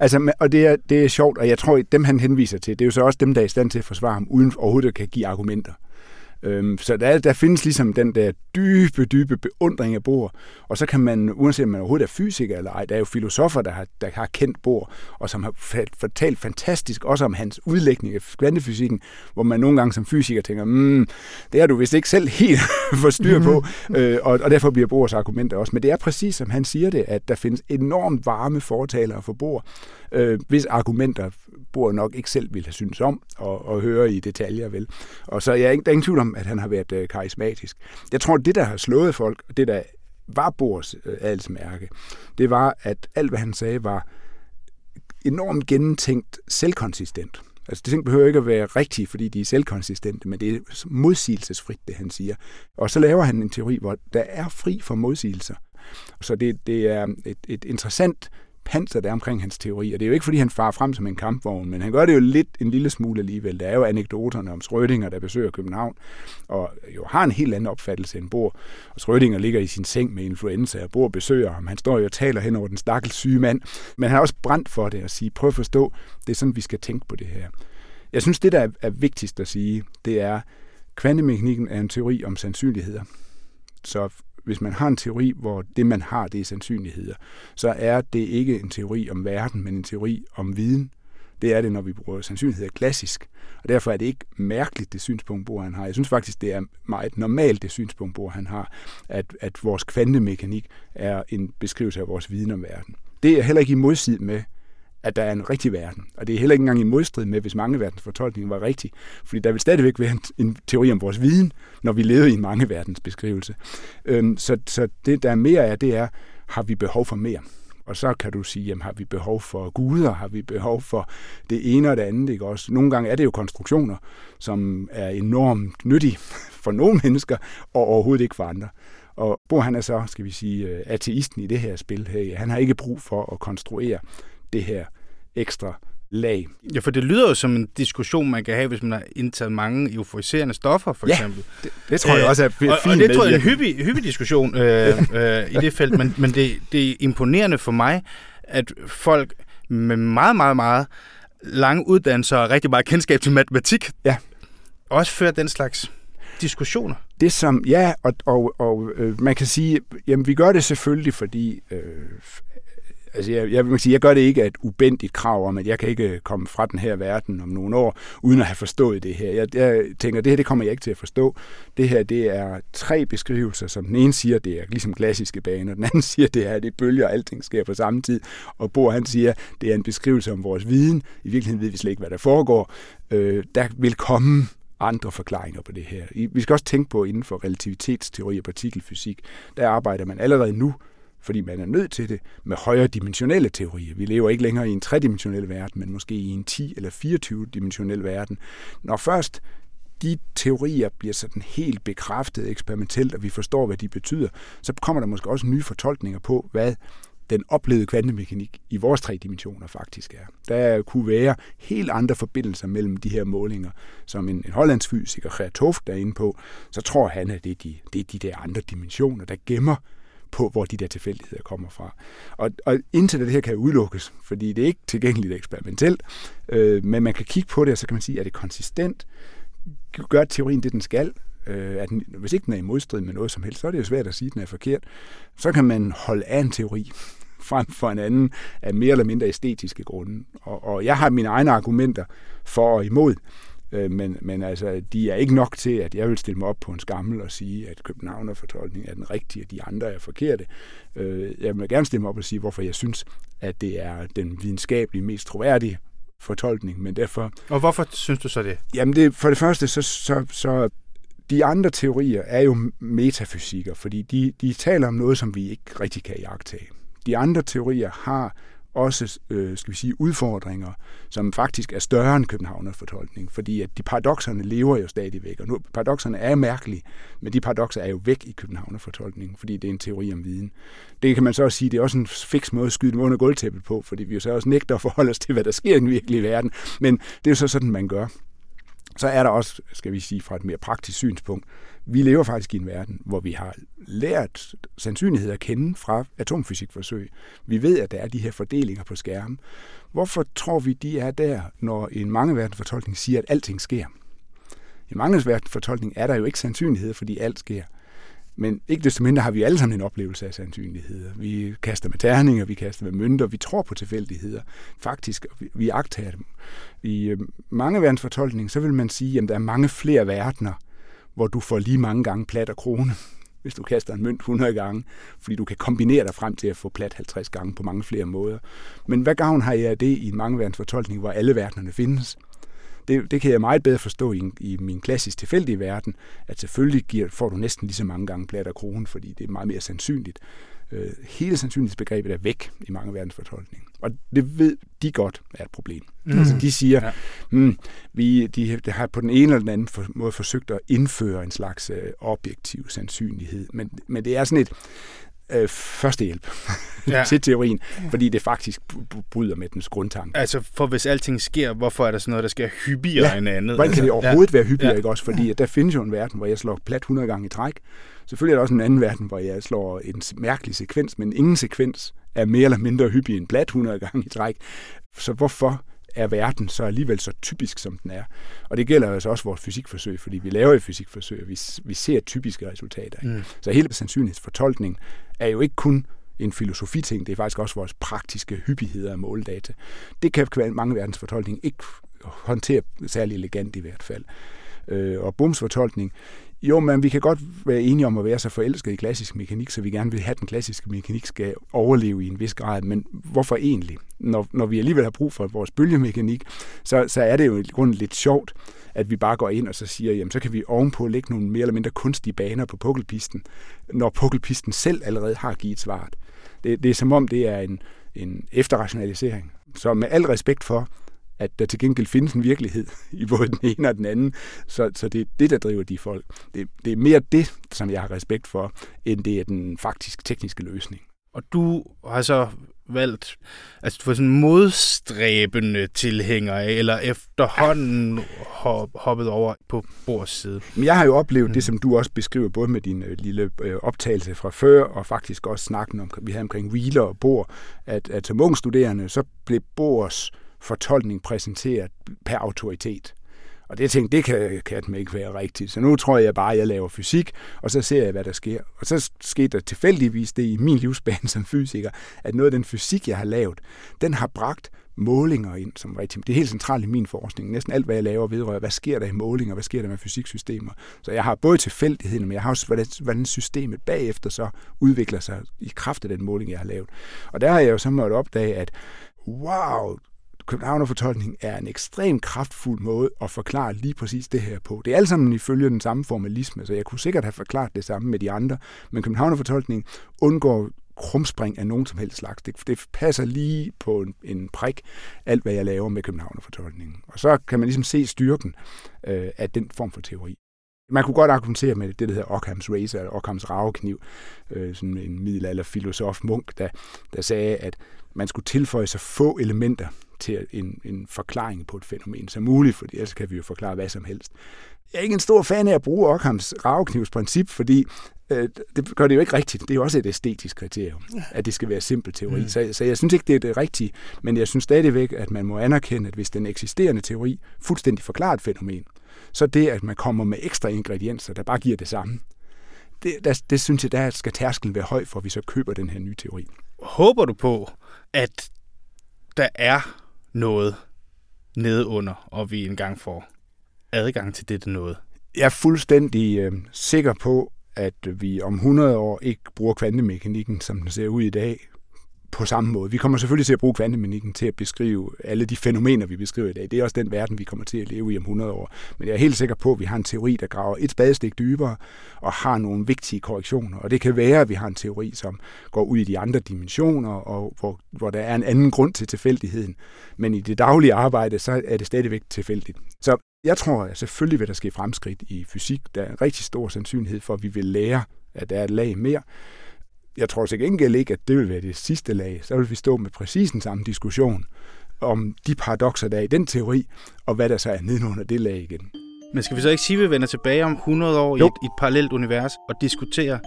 [SPEAKER 4] Altså, og det er, det er sjovt, og jeg tror, at dem han henviser til, det er jo så også dem, der er i stand til at forsvare ham, uden overhovedet at kan give argumenter. Øhm, så der, der findes ligesom den der dybe, dybe beundring af Bohr, og så kan man, uanset om man overhovedet er fysiker eller ej, der er jo filosofer, der har, der har kendt Bohr, og som har fortalt fantastisk også om hans udlægning af kvantefysikken, hvor man nogle gange som fysiker tænker, mm, det har du vist ikke selv helt *laughs* forstyr på, mm-hmm. øh, og, og derfor bliver Bohrs argumenter også. Men det er præcis som han siger det, at der findes enormt varme fortalere for Bohr, øh, hvis argumenter Bohr nok ikke selv ville have syntes om og, og høre i detaljer, vel. Og så jeg er ikke, der er ingen tvivl om, at han har været øh, karismatisk. Jeg tror, det, der har slået folk, og det, der var Bors øh, adelsmærke, det var, at alt, hvad han sagde, var enormt gennemtænkt selvkonsistent. Altså, det ting behøver ikke at være rigtige, fordi de er selvkonsistente, men det er modsigelsesfrit, det han siger. Og så laver han en teori, hvor der er fri for modsigelser. Så det, det er et, et interessant panser, der er omkring hans teori. Og det er jo ikke, fordi han farer frem som en kampvogn, men han gør det jo lidt en lille smule alligevel. Der er jo anekdoterne om Schrödinger, der besøger København, og jo har en helt anden opfattelse end Bor. Og Schrödinger ligger i sin seng med influenza, og Bor besøger ham. Han står jo og taler hen over den stakkels syge mand, men han er også brændt for det at sige, prøv at forstå, det er sådan, vi skal tænke på det her. Jeg synes, det, der er vigtigst at sige, det er, kvantemekanikken er en teori om sandsynligheder. Så hvis man har en teori, hvor det, man har, det er sandsynligheder, så er det ikke en teori om verden, men en teori om viden. Det er det, når vi bruger sandsynligheder klassisk. Og derfor er det ikke mærkeligt, det synspunkt, Bohr han har. Jeg synes faktisk, det er meget normalt, det synspunkt, Bohr han har, at, at vores kvantemekanik er en beskrivelse af vores viden om verden. Det er heller ikke i modsid med, at der er en rigtig verden. Og det er heller ikke engang i modstrid med, hvis mange verdens fortolkning var rigtig. Fordi der vil stadigvæk være en, en teori om vores viden, når vi lever i en mange verdens beskrivelse. Øhm, så, så det, der er mere af, det er, har vi behov for mere? Og så kan du sige, jamen, har vi behov for guder? Har vi behov for det ene og det andet? Ikke? Også, nogle gange er det jo konstruktioner, som er enormt nyttige *laughs* for nogle mennesker, og overhovedet ikke for andre. Og Bo han er så, skal vi sige, øh, ateisten i det her spil her. Han har ikke brug for at konstruere det her ekstra lag.
[SPEAKER 2] Ja, for det lyder jo som en diskussion, man kan have, hvis man har indtaget mange euforiserende stoffer, for
[SPEAKER 4] ja,
[SPEAKER 2] eksempel.
[SPEAKER 4] Det, det tror jeg også er fint.
[SPEAKER 2] Og, og det tror jeg er en hyppig, hyppig diskussion øh, øh, i det felt, men, men det, det er imponerende for mig, at folk med meget, meget, meget lange uddannelser og rigtig meget kendskab til matematik,
[SPEAKER 4] ja.
[SPEAKER 2] også fører den slags diskussioner.
[SPEAKER 4] Det som, ja, og, og, og øh, man kan sige, jamen vi gør det selvfølgelig, fordi øh, altså jeg, jeg vil sige, jeg gør det ikke af et ubendigt krav om, at jeg kan ikke øh, komme fra den her verden om nogle år, uden at have forstået det her. Jeg, jeg tænker, det her det kommer jeg ikke til at forstå. Det her, det er tre beskrivelser, som den ene siger, det er ligesom klassiske baner, den anden *laughs* siger, det er, det bølger, og alting sker på samme tid, og Bo han siger, det er en beskrivelse om vores viden. I virkeligheden ved vi slet ikke, hvad der foregår. Øh, der vil komme andre forklaringer på det her. Vi skal også tænke på, inden for relativitetsteori og partikelfysik, der arbejder man allerede nu fordi man er nødt til det, med højere dimensionelle teorier. Vi lever ikke længere i en tredimensionel verden, men måske i en 10- eller 24-dimensionel verden. Når først de teorier bliver sådan helt bekræftet eksperimentelt, og vi forstår, hvad de betyder, så kommer der måske også nye fortolkninger på, hvad den oplevede kvantemekanik i vores tre dimensioner faktisk er. Der kunne være helt andre forbindelser mellem de her målinger, som en, en hollandsk fysiker, Geert Toft, er inde på, så tror han, at det er de, det er de der andre dimensioner, der gemmer på, hvor de der tilfældigheder kommer fra. Og, og indtil det her kan udelukkes, fordi det er ikke tilgængeligt eksperimentelt, øh, men man kan kigge på det, og så kan man sige, er det konsistent? Gør teorien det, den skal? Øh, at den, hvis ikke den er i modstrid med noget som helst, så er det jo svært at sige, at den er forkert. Så kan man holde af en teori *laughs* frem for en anden af mere eller mindre æstetiske grunde. Og, og jeg har mine egne argumenter for og imod. Øh, men, men altså, de er ikke nok til, at jeg vil stille mig op på en skammel og sige, at Københavner-fortolkning er den rigtige, og de andre er forkerte. Øh, jeg vil gerne stille mig op og sige, hvorfor jeg synes, at det er den videnskabelige mest troværdige fortolkning, men derfor...
[SPEAKER 2] Og hvorfor synes du så det?
[SPEAKER 4] Jamen, det, for det første, så, så, så de andre teorier er jo metafysikker, fordi de, de taler om noget, som vi ikke rigtig kan jagtage. De andre teorier har også øh, skal vi sige, udfordringer, som faktisk er større end Københavners fortolkning, fordi at de paradoxerne lever jo stadigvæk, og nu, paradoxerne er mærkelige, men de paradoxer er jo væk i Københavnerfortolkningen, fordi det er en teori om viden. Det kan man så også sige, det er også en fix måde at skyde dem under gulvtæppet på, fordi vi jo så også nægter at forholde os til, hvad der sker i den virkelige verden, men det er jo så sådan, man gør. Så er der også, skal vi sige, fra et mere praktisk synspunkt, vi lever faktisk i en verden, hvor vi har lært sandsynlighed at kende fra atomfysikforsøg. Vi ved, at der er de her fordelinger på skærmen. Hvorfor tror vi, de er der, når en mangeverdensfortolkning siger, at alting sker? I mangeverdensfortolkning er der jo ikke sandsynlighed, fordi alt sker. Men ikke desto mindre har vi alle sammen en oplevelse af sandsynligheder. Vi kaster med terninger, vi kaster med mønter, vi tror på tilfældigheder. Faktisk, vi, vi dem. I øh, mangeverdensfortolkning, så vil man sige, at der er mange flere verdener, hvor du får lige mange gange plat og krone, *laughs* hvis du kaster en mønt 100 gange, fordi du kan kombinere dig frem til at få plat 50 gange på mange flere måder. Men hvad gavn har jeg af det i en mangeverdensfortolkning, hvor alle verdenerne findes? Det, det kan jeg meget bedre forstå i, i min klassisk tilfældige verden, at selvfølgelig giver, får du næsten lige så mange gange plat og krone, fordi det er meget mere sandsynligt. Øh, hele sandsynlighedsbegrebet er væk i mange verdensfortolkninger. Og det ved de godt er et problem. Mm. Altså de siger, ja. hmm, vi de, de har på den ene eller den anden for, måde forsøgt at indføre en slags øh, objektiv sandsynlighed, men, men det er sådan et øh, førstehjælp ja. *laughs* til teorien, fordi det faktisk bryder med dens grundtanke.
[SPEAKER 2] Altså, for hvis alting sker, hvorfor er der sådan noget, der sker hyppigere ja. end andet?
[SPEAKER 4] Hvordan kan det overhovedet ja. være hyppigere, ja. ikke også? Fordi at der findes jo en verden, hvor jeg slår plat 100 gange i træk. Selvfølgelig er der også en anden verden, hvor jeg slår en mærkelig sekvens, men ingen sekvens er mere eller mindre hyppig end plat 100 gange i træk. Så hvorfor er verden så alligevel så typisk, som den er. Og det gælder altså også vores fysikforsøg, fordi vi laver et fysikforsøg, og vi, vi ser typiske resultater. Mm. Så hele sandsynlighedsfortolkning er jo ikke kun en filosofiting, det er faktisk også vores praktiske hyppigheder af måledata. Det kan mange verdensfortolkning ikke håndtere særlig elegant i hvert fald. Øh, og bumsfortolkning. jo, men vi kan godt være enige om at være så forelsket i klassisk mekanik, så vi gerne vil have, at den klassiske mekanik skal overleve i en vis grad. Men hvorfor egentlig? Når, når vi alligevel har brug for vores bølgemekanik, så, så er det jo i grunden lidt sjovt, at vi bare går ind og så siger, jamen så kan vi ovenpå lægge nogle mere eller mindre kunstige baner på pukkelpisten, når pukkelpisten selv allerede har givet svaret. Det, det er som om, det er en, en efterrationalisering. Så med al respekt for, at der til gengæld findes en virkelighed i både den ene og den anden. Så, så det er det, der driver de folk. Det, det er mere det, som jeg har respekt for, end det er den faktisk tekniske løsning.
[SPEAKER 2] Og du har så valgt altså for sådan modstræbende tilhængere, eller efterhånden hop, hoppet over på bords side?
[SPEAKER 4] Jeg har jo oplevet mm. det, som du også beskriver, både med din øh, lille øh, optagelse fra før, og faktisk også snakken om, vi havde omkring wheeler og bord, at, at som ung studerende, så blev bords fortolkning præsenteret per autoritet. Og det tænkte, det kan, kan det ikke være rigtigt. Så nu tror jeg bare, at jeg laver fysik, og så ser jeg, hvad der sker. Og så skete der tilfældigvis det i min livsbane *laughs* som fysiker, at noget af den fysik, jeg har lavet, den har bragt målinger ind som rigtig. Det er helt centralt i min forskning. Næsten alt, hvad jeg laver, vedrører, hvad sker der i målinger, hvad sker der med fysiksystemer. Så jeg har både tilfældigheden, men jeg har også, hvordan, hvordan systemet bagefter så udvikler sig i kraft af den måling, jeg har lavet. Og der har jeg jo så måttet opdage, at wow, Københavnerfortolkning er en ekstremt kraftfuld måde at forklare lige præcis det her på. Det er alt sammen ifølge den samme formalisme, så jeg kunne sikkert have forklaret det samme med de andre, men Københavnerfortolkning undgår krumspring af nogen som helst slags. Det, det passer lige på en, en prik, alt hvad jeg laver med Københavnerfortolkningen. Og så kan man ligesom se styrken øh, af den form for teori. Man kunne godt argumentere med det, der hedder Ockhams Razor, eller Ockhams ravekniv, øh, sådan en middelalder filosof Munk, der, der sagde, at man skulle tilføje så få elementer til en, en forklaring på et fænomen som muligt, for ellers kan vi jo forklare hvad som helst. Jeg er ikke en stor fan af at bruge Ockhams raveknivsprincip, fordi øh, det gør det jo ikke rigtigt. Det er jo også et æstetisk kriterium, at det skal være simpel teori. Mm. Så, så jeg synes ikke, det er det rigtige, men jeg synes stadigvæk, at man må anerkende, at hvis den eksisterende teori fuldstændig forklarer et fænomen, så det, at man kommer med ekstra ingredienser, der bare giver det samme, det, der, det synes jeg, der skal tærskelen være høj, for at vi så køber den her nye teori.
[SPEAKER 2] Håber du på, at der er noget nede under, og vi engang får adgang til dette noget?
[SPEAKER 4] Jeg er fuldstændig øh, sikker på, at vi om 100 år ikke bruger kvantemekanikken, som den ser ud i dag, på samme måde. Vi kommer selvfølgelig til at bruge kvantemekanikken til at beskrive alle de fænomener, vi beskriver i dag. Det er også den verden, vi kommer til at leve i om 100 år. Men jeg er helt sikker på, at vi har en teori, der graver et spadestik dybere og har nogle vigtige korrektioner. Og det kan være, at vi har en teori, som går ud i de andre dimensioner, og hvor, hvor der er en anden grund til tilfældigheden. Men i det daglige arbejde, så er det stadigvæk tilfældigt. Så jeg tror, at selvfølgelig vil der ske fremskridt i fysik. Der er en rigtig stor sandsynlighed for, at vi vil lære, at der er et lag mere jeg tror til gengæld ikke, at det vil være det sidste lag. Så vil vi stå med præcis den samme diskussion om de paradoxer, der er i den teori, og hvad der så er nedenunder det lag igen.
[SPEAKER 2] Men skal vi så ikke sige, at vi vender tilbage om 100 år jo. i et, i et parallelt univers og diskuterer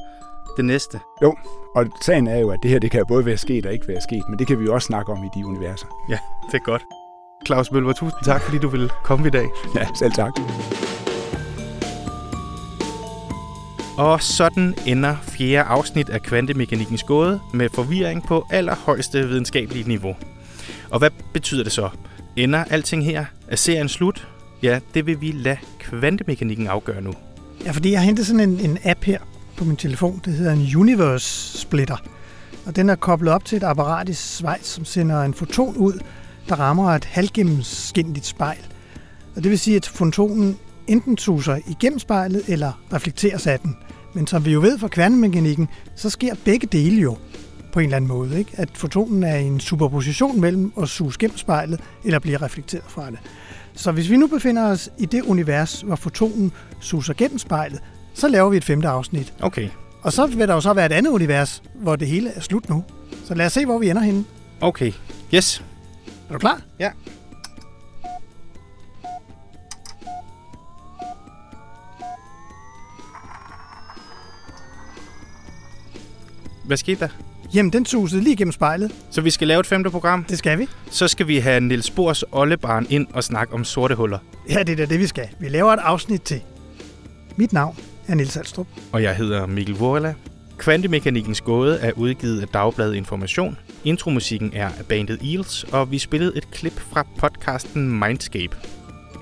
[SPEAKER 2] det næste?
[SPEAKER 4] Jo, og sagen er jo, at det her det kan både være sket og ikke være sket, men det kan vi jo også snakke om i de universer.
[SPEAKER 2] Ja, det er godt. Claus Mølver, tusind tak, fordi du ville komme i dag.
[SPEAKER 4] Ja, selv tak.
[SPEAKER 2] Og sådan ender fjerde afsnit af Kvantemekanikkens gåde med forvirring på allerhøjeste videnskabelige niveau. Og hvad betyder det så? Ender alting her? Er serien slut? Ja, det vil vi lade kvantemekanikken afgøre nu.
[SPEAKER 3] Ja, fordi jeg har hentet sådan en, en app her på min telefon. Det hedder en Universe Splitter. Og den er koblet op til et apparat i Schweiz, som sender en foton ud, der rammer et halvgennemskinligt spejl. Og det vil sige, at fotonen enten suser igennem spejlet eller reflekteres af den. Men som vi jo ved fra kvantemekanikken, så sker begge dele jo. på en eller anden måde. Ikke? At fotonen er en superposition mellem at suge gennem spejlet eller blive reflekteret fra det. Så hvis vi nu befinder os i det univers, hvor fotonen suser gennem spejlet, så laver vi et femte afsnit.
[SPEAKER 2] Okay.
[SPEAKER 3] Og så vil der jo så være et andet univers, hvor det hele er slut nu. Så lad os se, hvor vi ender henne.
[SPEAKER 2] Okay. Yes.
[SPEAKER 3] Er du klar?
[SPEAKER 2] Ja. Hvad skete der?
[SPEAKER 3] Jamen, den susede lige gennem spejlet.
[SPEAKER 2] Så vi skal lave et femte program.
[SPEAKER 3] Det skal vi.
[SPEAKER 2] Så skal vi have Niels Bohrs oldebarn ind og snakke om sorte huller.
[SPEAKER 3] Ja, det er da det, vi skal. Vi laver et afsnit til. Mit navn er Nils Alstrup.
[SPEAKER 2] Og jeg hedder Mikkel Vorla. Kvantemekanikkens gåde er udgivet af Dagbladet Information. Intromusikken er af bandet Eels, og vi spillede et klip fra podcasten Mindscape.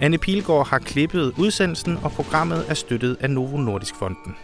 [SPEAKER 2] Anne Pilgaard har klippet udsendelsen, og programmet er støttet af Novo Nordisk Fonden.